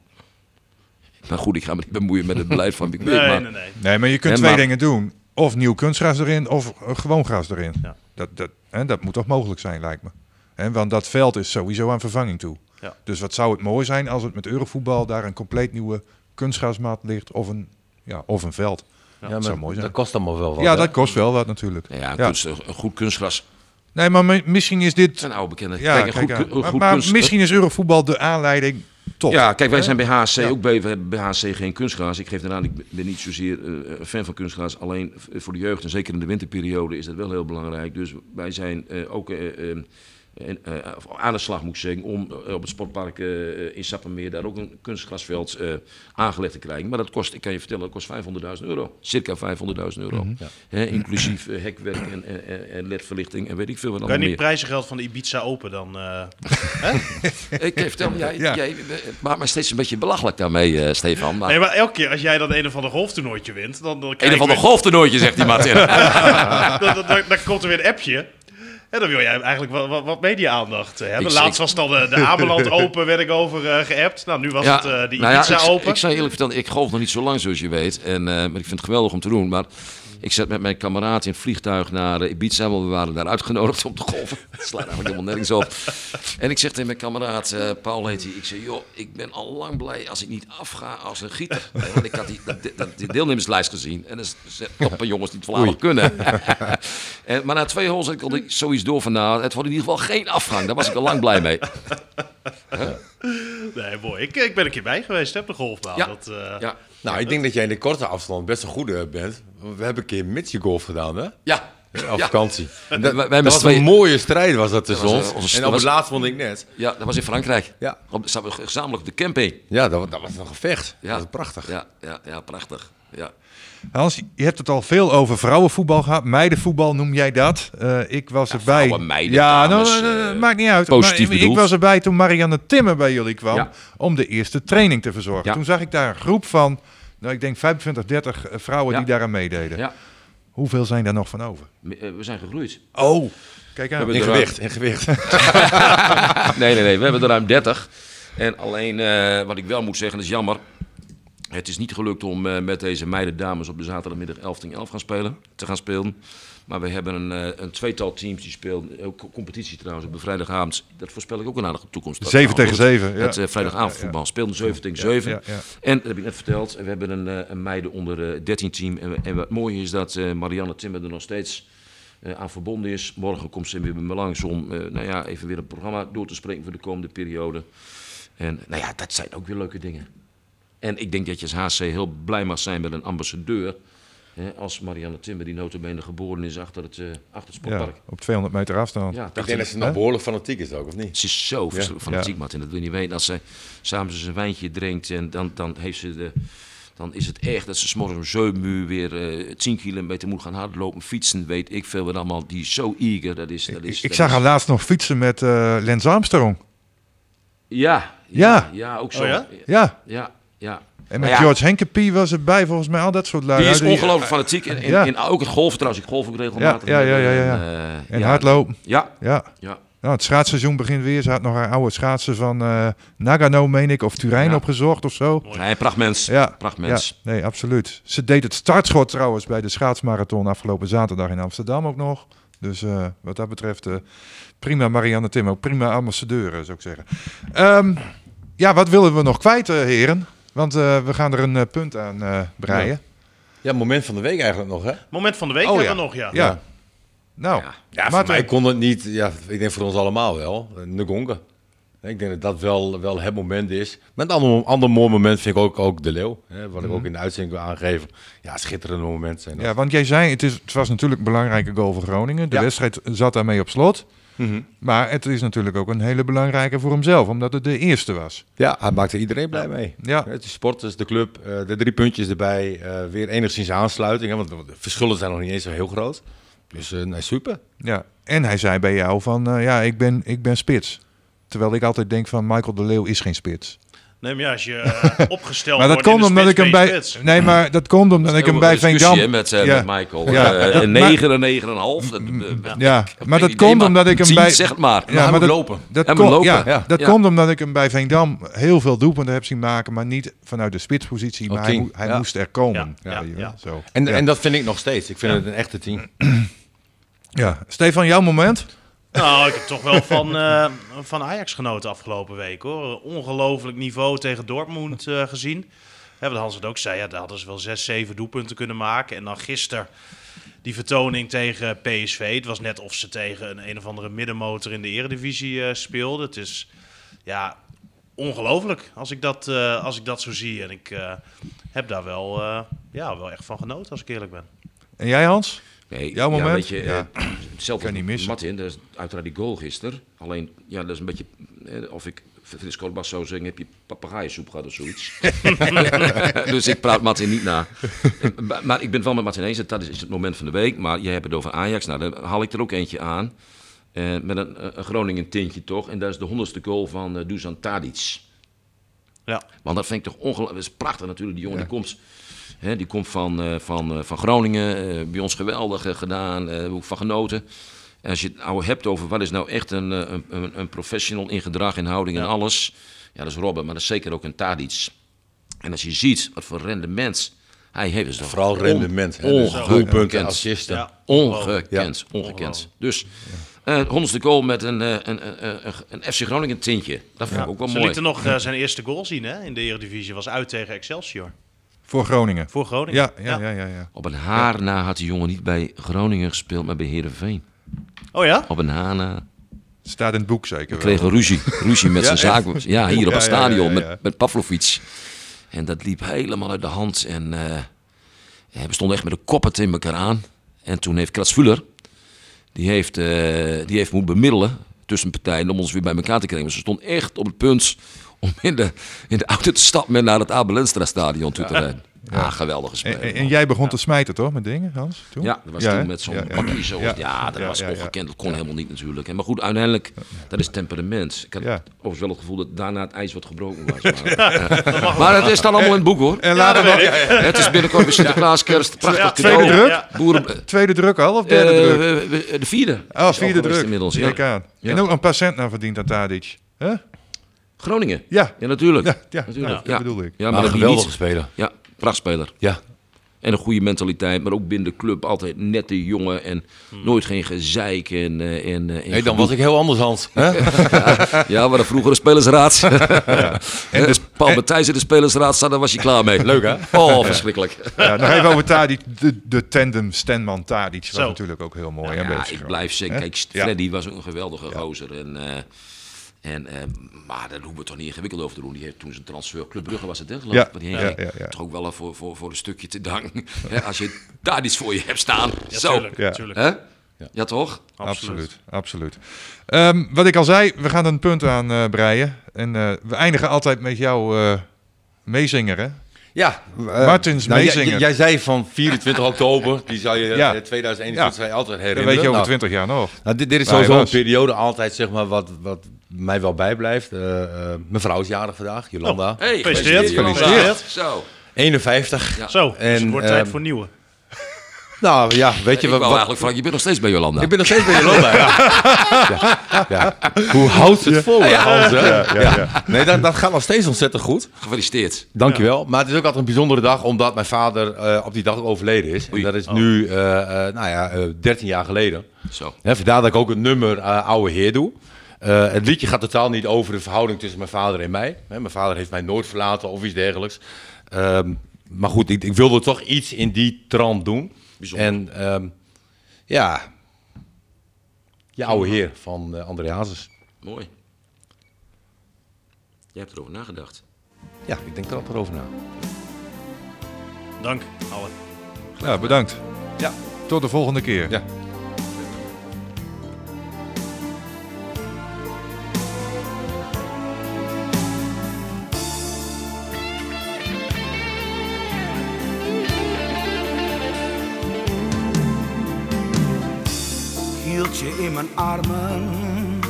Nou goed, ik ga me niet bemoeien met het beleid van Big Nee, maar... nee, nee. Nee, maar je kunt twee maar- dingen doen. Of nieuw kunstgras erin, of eh, gewoon gras erin. Ja. Dat, dat, hè, dat moet toch mogelijk zijn, lijkt me. Hè, want dat veld is sowieso aan vervanging toe. Ja. Dus wat zou het mooi zijn als het met Eurovoetbal daar een compleet nieuwe kunstgrasmat ligt of een, ja, of een veld. Ja, dat zou maar mooi zijn. dat kost allemaal wel wat. ja, hè? dat kost wel wat natuurlijk. Nou ja, een, Ja. kunst- een goed kunstgras Nee, maar mi- misschien is dit... zijn oude bekende. Ja, kijk, een kijk goed, een maar goed maar kunst- misschien is Eurovoetbal de aanleiding tot. Ja, kijk, wij Hè? zijn bij HC Ja. ook bij, bij HC geen kunstgras. Ik geef eraan, ik ben niet zozeer eh, een fan van kunstgras. Alleen voor de jeugd en zeker in de winterperiode is dat wel heel belangrijk. Dus wij zijn eh, ook eh, aan de slag moet ik zeggen, om eh, op het sportpark eh, in Sappemeer daar ook een kunstgrasveld eh, aangelegd te krijgen. Maar dat kost, ik kan je vertellen, dat kost 500.000 euro. Circa 500.000 euro. Hè, inclusief eh, hekwerk en, en, ledverlichting en weet ik veel wat Kan allemaal je niet meer. prijzengeld van de Ibiza Open dan... eh, Ik kan vertellen, jij, Ja. jij eh, maakt mij steeds een beetje belachelijk daarmee, eh, Stefan. Maar Nee, maar elke keer als jij dan een of ander golftoernooitje wint... Dan, dan een of ander golftoernooitje, zegt die Martin. weer- dan, dan, dan, dan komt er weer een appje. En dan wil jij eigenlijk wat, wat, wat media-aandacht hebben. Ik- Laatst was al de, de Ameland Open, werd ik over eh, geappt. Nou, nu was het eh, de nou ja, Ibiza ik, Open. Ik zou eerlijk vertellen, ik golf nog niet zo lang zoals je weet. En, eh, maar ik vind het geweldig om te doen. Maar ik zat met mijn kameraad in het vliegtuig naar eh, Ibiza. Want we waren daar uitgenodigd om te golven. Het slaat eigenlijk helemaal nergens op. En ik zeg tegen mijn kameraad, eh, Paul heet hij. Ik zeg, joh, ik ben al lang blij als ik niet afga als een gieter. Eh, Want ik had die, dat, dat, die deelnemerslijst gezien. En er zijn toppen jongens die het Vlaanderen kunnen. en, maar na twee holes had ik al zoiets door van, nou, het wordt in ieder geval geen afgang. Daar was ik al lang blij mee. Nee, mooi. Ik, ik ben een keer bij geweest, heb de golfbaan. Ja. Dat, eh, Ja, Nou, ik denk dat jij in de korte afstand best een goede bent. We hebben een keer Mitchie golf gedaan, hè? ja. Op Ja. vakantie. Dat, was een mooie strijd was dat tussen ons. eh, en op het laatst won ik net. Ja, dat was in Frankrijk. Ja. Op, gezamenlijk op de camping. Ja, dat, dat was een gevecht. Ja. Dat was prachtig. Ja, ja, ja prachtig. Ja. Hans, je hebt het al veel over vrouwenvoetbal gehad. Meidenvoetbal noem jij dat. Eh, ik was erbij. vrouwen, meiden, ja, dames, nou, eh, eh, maakt niet uit. positief Maar, ik was erbij toen Marianne Timmer bij jullie kwam. Ja. Om de eerste training te verzorgen. Ja. Toen zag ik daar een groep van, nou, ik denk 25, 30 eh, vrouwen Ja. die daaraan meededen. ja. Hoeveel zijn daar nog van over? Eh, We zijn gegroeid. Oh, kijk aan. hebben In er gewicht, in gewicht. Nee, nee, nee. We hebben er ruim 30. En alleen, eh, wat ik wel moet zeggen, dat is jammer. Het is niet gelukt om eh, met deze meiden dames op de zaterdagmiddag 11 tegen 11 gaan spelen, te gaan spelen. Maar we hebben een, eh, een tweetal teams die spelen, ook competitie trouwens, op vrijdagavond. Dat voorspel ik ook een aardige toekomst. 7 tegen 7. Ja. Het uh, vrijdagavondvoetbal. Speelden 7 tegen 7. Ja, ja. En dat heb ik net verteld. We hebben een, een meiden onder eh, 13 team. En, wat mooi is dat Marianne Timmer er nog steeds aan verbonden is. Morgen komt ze weer bij me langs om nou ja, even weer een programma door te spreken voor de komende periode. En nou ja, dat zijn ook weer leuke dingen. En ik denk dat je als HC heel blij mag zijn met een ambassadeur. Hè, als Marianne Timmer, die notabene geboren is achter het, eh, achter het Ja, sportpark. op 200 meter afstand. Ja, Ik denk dat ze nog behoorlijk fanatiek is ook, of niet? ze is zo verschrikkelijk fanatiek, Ja. Martin. Dat wil je niet weten. Als ze s'avonds een wijntje drinkt en dan, dan heeft ze de... Dan is het echt dat ze 's morgens om 7 uur weer eh 10 kilometer moet gaan hardlopen, fietsen, weet ik veel wat allemaal. Die is zo eager, dat is... Dat is Ik dat zag is- haar laatst nog fietsen met eh Lance Armstrong. Ja, Ja. ja, ja, ook zo. Oh ja? Ja, ja, ja. en met ja, George Henkepie was erbij volgens mij. Al dat soort lui. Die is ongelooflijk fanatiek. En, Ja. en ook het golven trouwens. Ik golf ook regelmatig. Ja, ja, ja, ja, ja. En, eh, En ja, hardlopen. Ja, Ja. ja. Nou, het schaatsseizoen begint weer. Ze had nog haar oude schaatsen van eh, Nagano, meen ik, of Turijn opgezocht of zo. Nee, prachtmens. Ja, Prachtmens. nee, absoluut. Ze deed het startschot trouwens bij de schaatsmarathon afgelopen zaterdag in Amsterdam ook nog. Dus eh, wat dat betreft, eh, prima Marianne Tim, ook prima ambassadeur, eh, zou ik zeggen. Ehm, ja, wat willen we nog kwijt, eh, heren? Want eh, we gaan er een eh, punt aan eh breien. Ja, moment van de week eigenlijk nog, hè? Moment van de week Oh, hebben ja. we nog, ja. Ja. Nou, Ja. Ja, voor mij kon het niet. Ja, ik denk voor ons allemaal wel. Ngonga. Ik denk dat dat wel, wel het moment is. Met een ander, ander mooi moment vind ik ook, ook De Leeuw. Hè, wat ik ook in de uitzending wil aangeven. Ja, schitterende momenten zijn dat. ja, want jij zei, het, is, het was natuurlijk een belangrijke goal voor Groningen. De Ja. wedstrijd zat daarmee op slot. Mhm. Maar het is natuurlijk ook een hele belangrijke voor hemzelf, omdat het de eerste was. Ja, hij maakte iedereen blij mee. Ja. Het is sporters, de club, eh, de drie puntjes erbij. eh, weer enigszins aansluiting. Hè, want de verschillen zijn nog niet eens zo heel groot. Dus eh, nee, super. Ja, en hij zei bij jou van, ja, ik ben, ik ben spits. Terwijl ik altijd denk van, Michael de Leeuw is geen spits. Nee, maar ja, als je eh, opgesteld maar dat wordt in komt de omdat ik hem bij... spits. Nee, maar dat komt omdat ik hem bij Veendam... met, Ja. met Michael. Ja. Eh, Dat- een maar- 9, een 9,5. Dat, eh, Ja, heb maar dat komt maar omdat ik hem 10, bij... zeg maar. moet dat, lopen. Dat, komt- moet lopen, ja, ja. dat Ja. komt omdat ik hem bij Veendam heel veel doelpunten heb zien maken, maar niet vanuit de spitspositie, maar hij, hij Ja. moest er komen. Ja, ja, ja. Zo. En, Ja. en dat vind ik nog steeds. Ik vind het een echte team. ja. Stefan, jouw moment? Nou, ik heb toch wel van, eh, van Ajax genoten afgelopen week hoor. Ongelooflijk niveau tegen Dortmund eh, gezien. Hè, wat Hans het ook zei, ja, daar hadden ze wel zes, zeven doelpunten kunnen maken. En dan gisteren die vertoning tegen PSV. Het was net of ze tegen een een of andere middenmotor in de eredivisie eh speelden. Het is ja, ongelooflijk als ik dat, als ik dat zo zie. En ik heb daar wel, ja, wel echt van genoten als ik eerlijk ben. En jij Hans? Nee, Jouw moment? weet je, Ja. eh, hetzelfde Kan niet missen. Martin, dat is uiteraard die goal gisteren. Alleen, ja, dat is een beetje, eh, of ik Frits zou zeggen, heb je papegaaiensoep gehad of zoiets. dus ik praat Martin niet na. Maar, maar ik ben het wel met Martin eens, dat is het moment van de week. Maar jij hebt het over Ajax, nou dan haal ik er ook eentje aan. Eh, met een, een Groningen tintje toch. En dat is de honderdste goal van eh Dusan Tadic. Ja. Want dat vind ik toch ongelooflijk. Dat is prachtig natuurlijk. Die jongen die komt, hè, die komt van, eh, van, eh, van Groningen. eh, bij ons geweldig gedaan. eh, heb ik van genoten. En als je het nou hebt over wat is nou echt een, een, een, een professional in gedrag, in houding en alles. Ja, dat is Robben, maar dat is zeker ook een Tadic. En als je ziet wat voor rendement hij heeft, is dat Vooral rendement. ongekend. doelpunten, assisten. Ja. Ongekend, ongekend. Dus eh honderdste goal met een, eh, een, een, een, een FC Groningen tintje. Dat vind ik ook wel Ze mooi. lieten nog eh, zijn eerste goal zien hè, in de Eredivisie. Was uit tegen Excelsior. Voor Groningen. Voor Groningen. Ja, ja, ja, ja. ja. Op een haar na had die jongen niet bij Groningen gespeeld, maar bij Heerenveen. Oh ja? Op een haar na. Staat in het boek zeker wel. kreeg een ruzie. Ruzie met Ja, zijn zaak. Ja, hier op Ja, het ja, ja, stadion ja, ja. Met, met Pavlovic. En dat liep helemaal uit de hand. En eh, ja, we stonden echt met de koppen tegen elkaar aan. En toen heeft Kratsvuller, die heeft, eh, die heeft moeten bemiddelen tussen partijen om ons weer bij elkaar te krijgen. Ze stond echt op het punt om in de, in de auto te stappen en naar het Abel Enstra stadion toe te rijden. Ja, geweldige En, speler. en- en jij begon te smijten toch met dingen, Hans? Toen? Ja, dat was toen met zo'n bakje zo. Ja, dat was ongekend. Dat kon helemaal niet natuurlijk. En Maar goed, uiteindelijk, dat is temperament. Ik had overigens wel het gevoel dat daarna het ijs wat gebroken was. Maar, maar het is dan allemaal in het boek hoor. En later nog, Het is binnenkort bij Sinterklaas, kerst, prachtig tweede druk? Boeren, tweede druk al of derde eh, druk? de vierde. Oh, vierde druk. Inmiddels, ja. En ook een paar cent naar verdiend aan Tadic. Huh? Groningen. Ja. Ja, natuurlijk. Ja, ja, natuurlijk. ja, dat bedoel ik. Ja, maar, Maar een geweldige niet. speler. Ja, prachtspeler. Ja. En een goede mentaliteit, maar ook binnen de club altijd nette jongen en nooit geen gezeik. En, eh, en, eh, en Nee, dan was ik heel anders, Hans. Hè? Ja, maar de vroegere spelersraad. En En dus- Paul Matthijs in de spelersraad zat, daar was je klaar mee. Leuk, hè? Oh, verschrikkelijk. Ja, nog even over Tadic. De, de tandem Stenman Tadic was Zo. natuurlijk ook heel mooi. hè, Ja, bij ik FC Groningen. blijf zeggen. Kijk, Ja. Freddy was ook een geweldige gozer. En, eh, en, eh, maar daar hoeven we toch niet ingewikkeld over te doen. Die heeft toen zijn transfer, Club Brugge was het, hè, geloof Ja, ik, die heen ja, ging. ja, ja. Toch ook wel voor, voor, voor een stukje te danken. Hè, als je daar iets voor je hebt staan. Ja, Zo. tuurlijk, Ja. tuurlijk. Hè? Ja. toch? Absoluut, absoluut. Ehm, wat ik al zei, we gaan een punt aan eh, breien. En eh, we eindigen altijd met jouw eh meezinger, hè? Ja, eh, Martins nou, jij- meezinger. Jij, zei van 24 oktober, die zou je Ja. eh, 2021 zou je altijd Dat herinneren. weet je over Nou, 20 jaar nog. Nou, dit, dit is sowieso een periode altijd, zeg maar, wat, wat mij wel bijblijft. Eh, eh, mijn vrouw is jarig vandaag, Jolanda. Hey, Gefeliciteerd, gefeliciteerd. Zo. 51. Ja. Zo, dus En, het wordt tijd ehm, voor nieuwe. Nou ja, weet je Ik wat... wou wat- eigenlijk vragen, je bent nog steeds bij Jolanda. ik ben nog steeds bij Jolanda, ja. ja. ja. Hoe houdt het vol? Ja, ja. Nee, dat, dat gaat nog steeds ontzettend goed. Gefeliciteerd. Dankjewel. Maar het is ook altijd een bijzondere dag, omdat mijn vader eh, op die dag ook overleden is. En dat is nu, eh, eh, nou ja, eh, 13 jaar geleden. Zo. Hè, vandaar dat ik ook het nummer eh, Oude Heer doe. Eh, het liedje gaat totaal niet over de verhouding tussen mijn vader en mij. Hè, mijn vader heeft mij nooit verlaten of iets dergelijks. Ehm, maar goed, ik, ik wilde toch iets in die trant doen. Bijzonder. En ehm, ja, je oude heer van eh André Hazes. Mooi. Jij hebt erover nagedacht. Ja, ik denk er altijd over na. Dank, alle. Ja, bedankt. Ja. Tot de volgende keer. Ja. In mijn armen.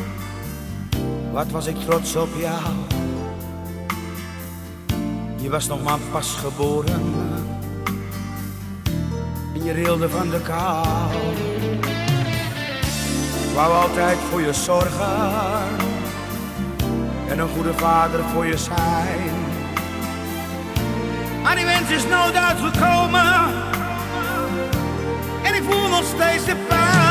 Wat was ik trots op jou. Je was nog maar pas geboren. En je rilde van de kou. Ik wou altijd voor je zorgen. En een goede vader voor je zijn. Maar die wens is nooit uitgekomen. En ik voel nog steeds de pijn.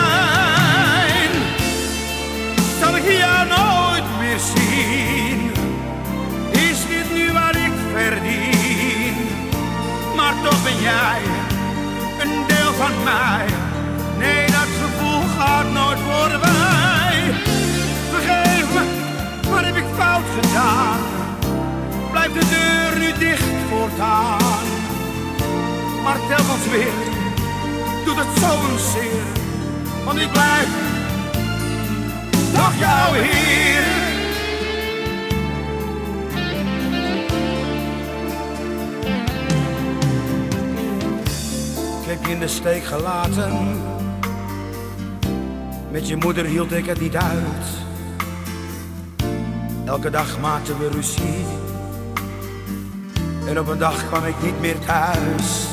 Een deel van mij. Nee, dat gevoel gaat nooit voorbij. Vergeef me, wat heb ik fout gedaan? Blijf de deur nu dicht voortaan. Maar telkens weer doet het zo'n zeer, want ik blijf toch jouw heer. Ik in de steek gelaten, met je moeder hield ik het niet uit. Elke dag maakten we ruzie. En op een dag kwam ik niet meer thuis.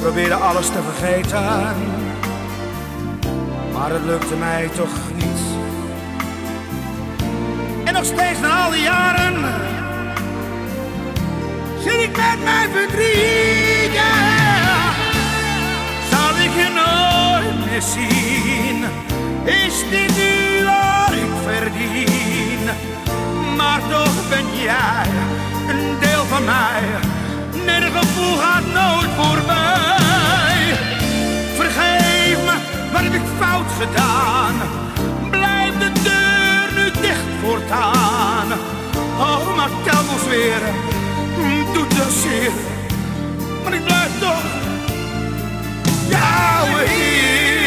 Probeerde alles te vergeten. Maar het lukte mij toch niet. En nog steeds na al die jaren. Zit ik met mijn verdriet. Zal ik je nooit meer zien? Is dit nu wat ik verdien? Maar toch ben jij een deel van mij. Nee, gevoel gaat nooit voorbij. Vergeef me, wat heb ik fout gedaan? Blijf de deur nu dicht voortaan. Oh, maar telkens weer tutasir Maniglato Yahweh.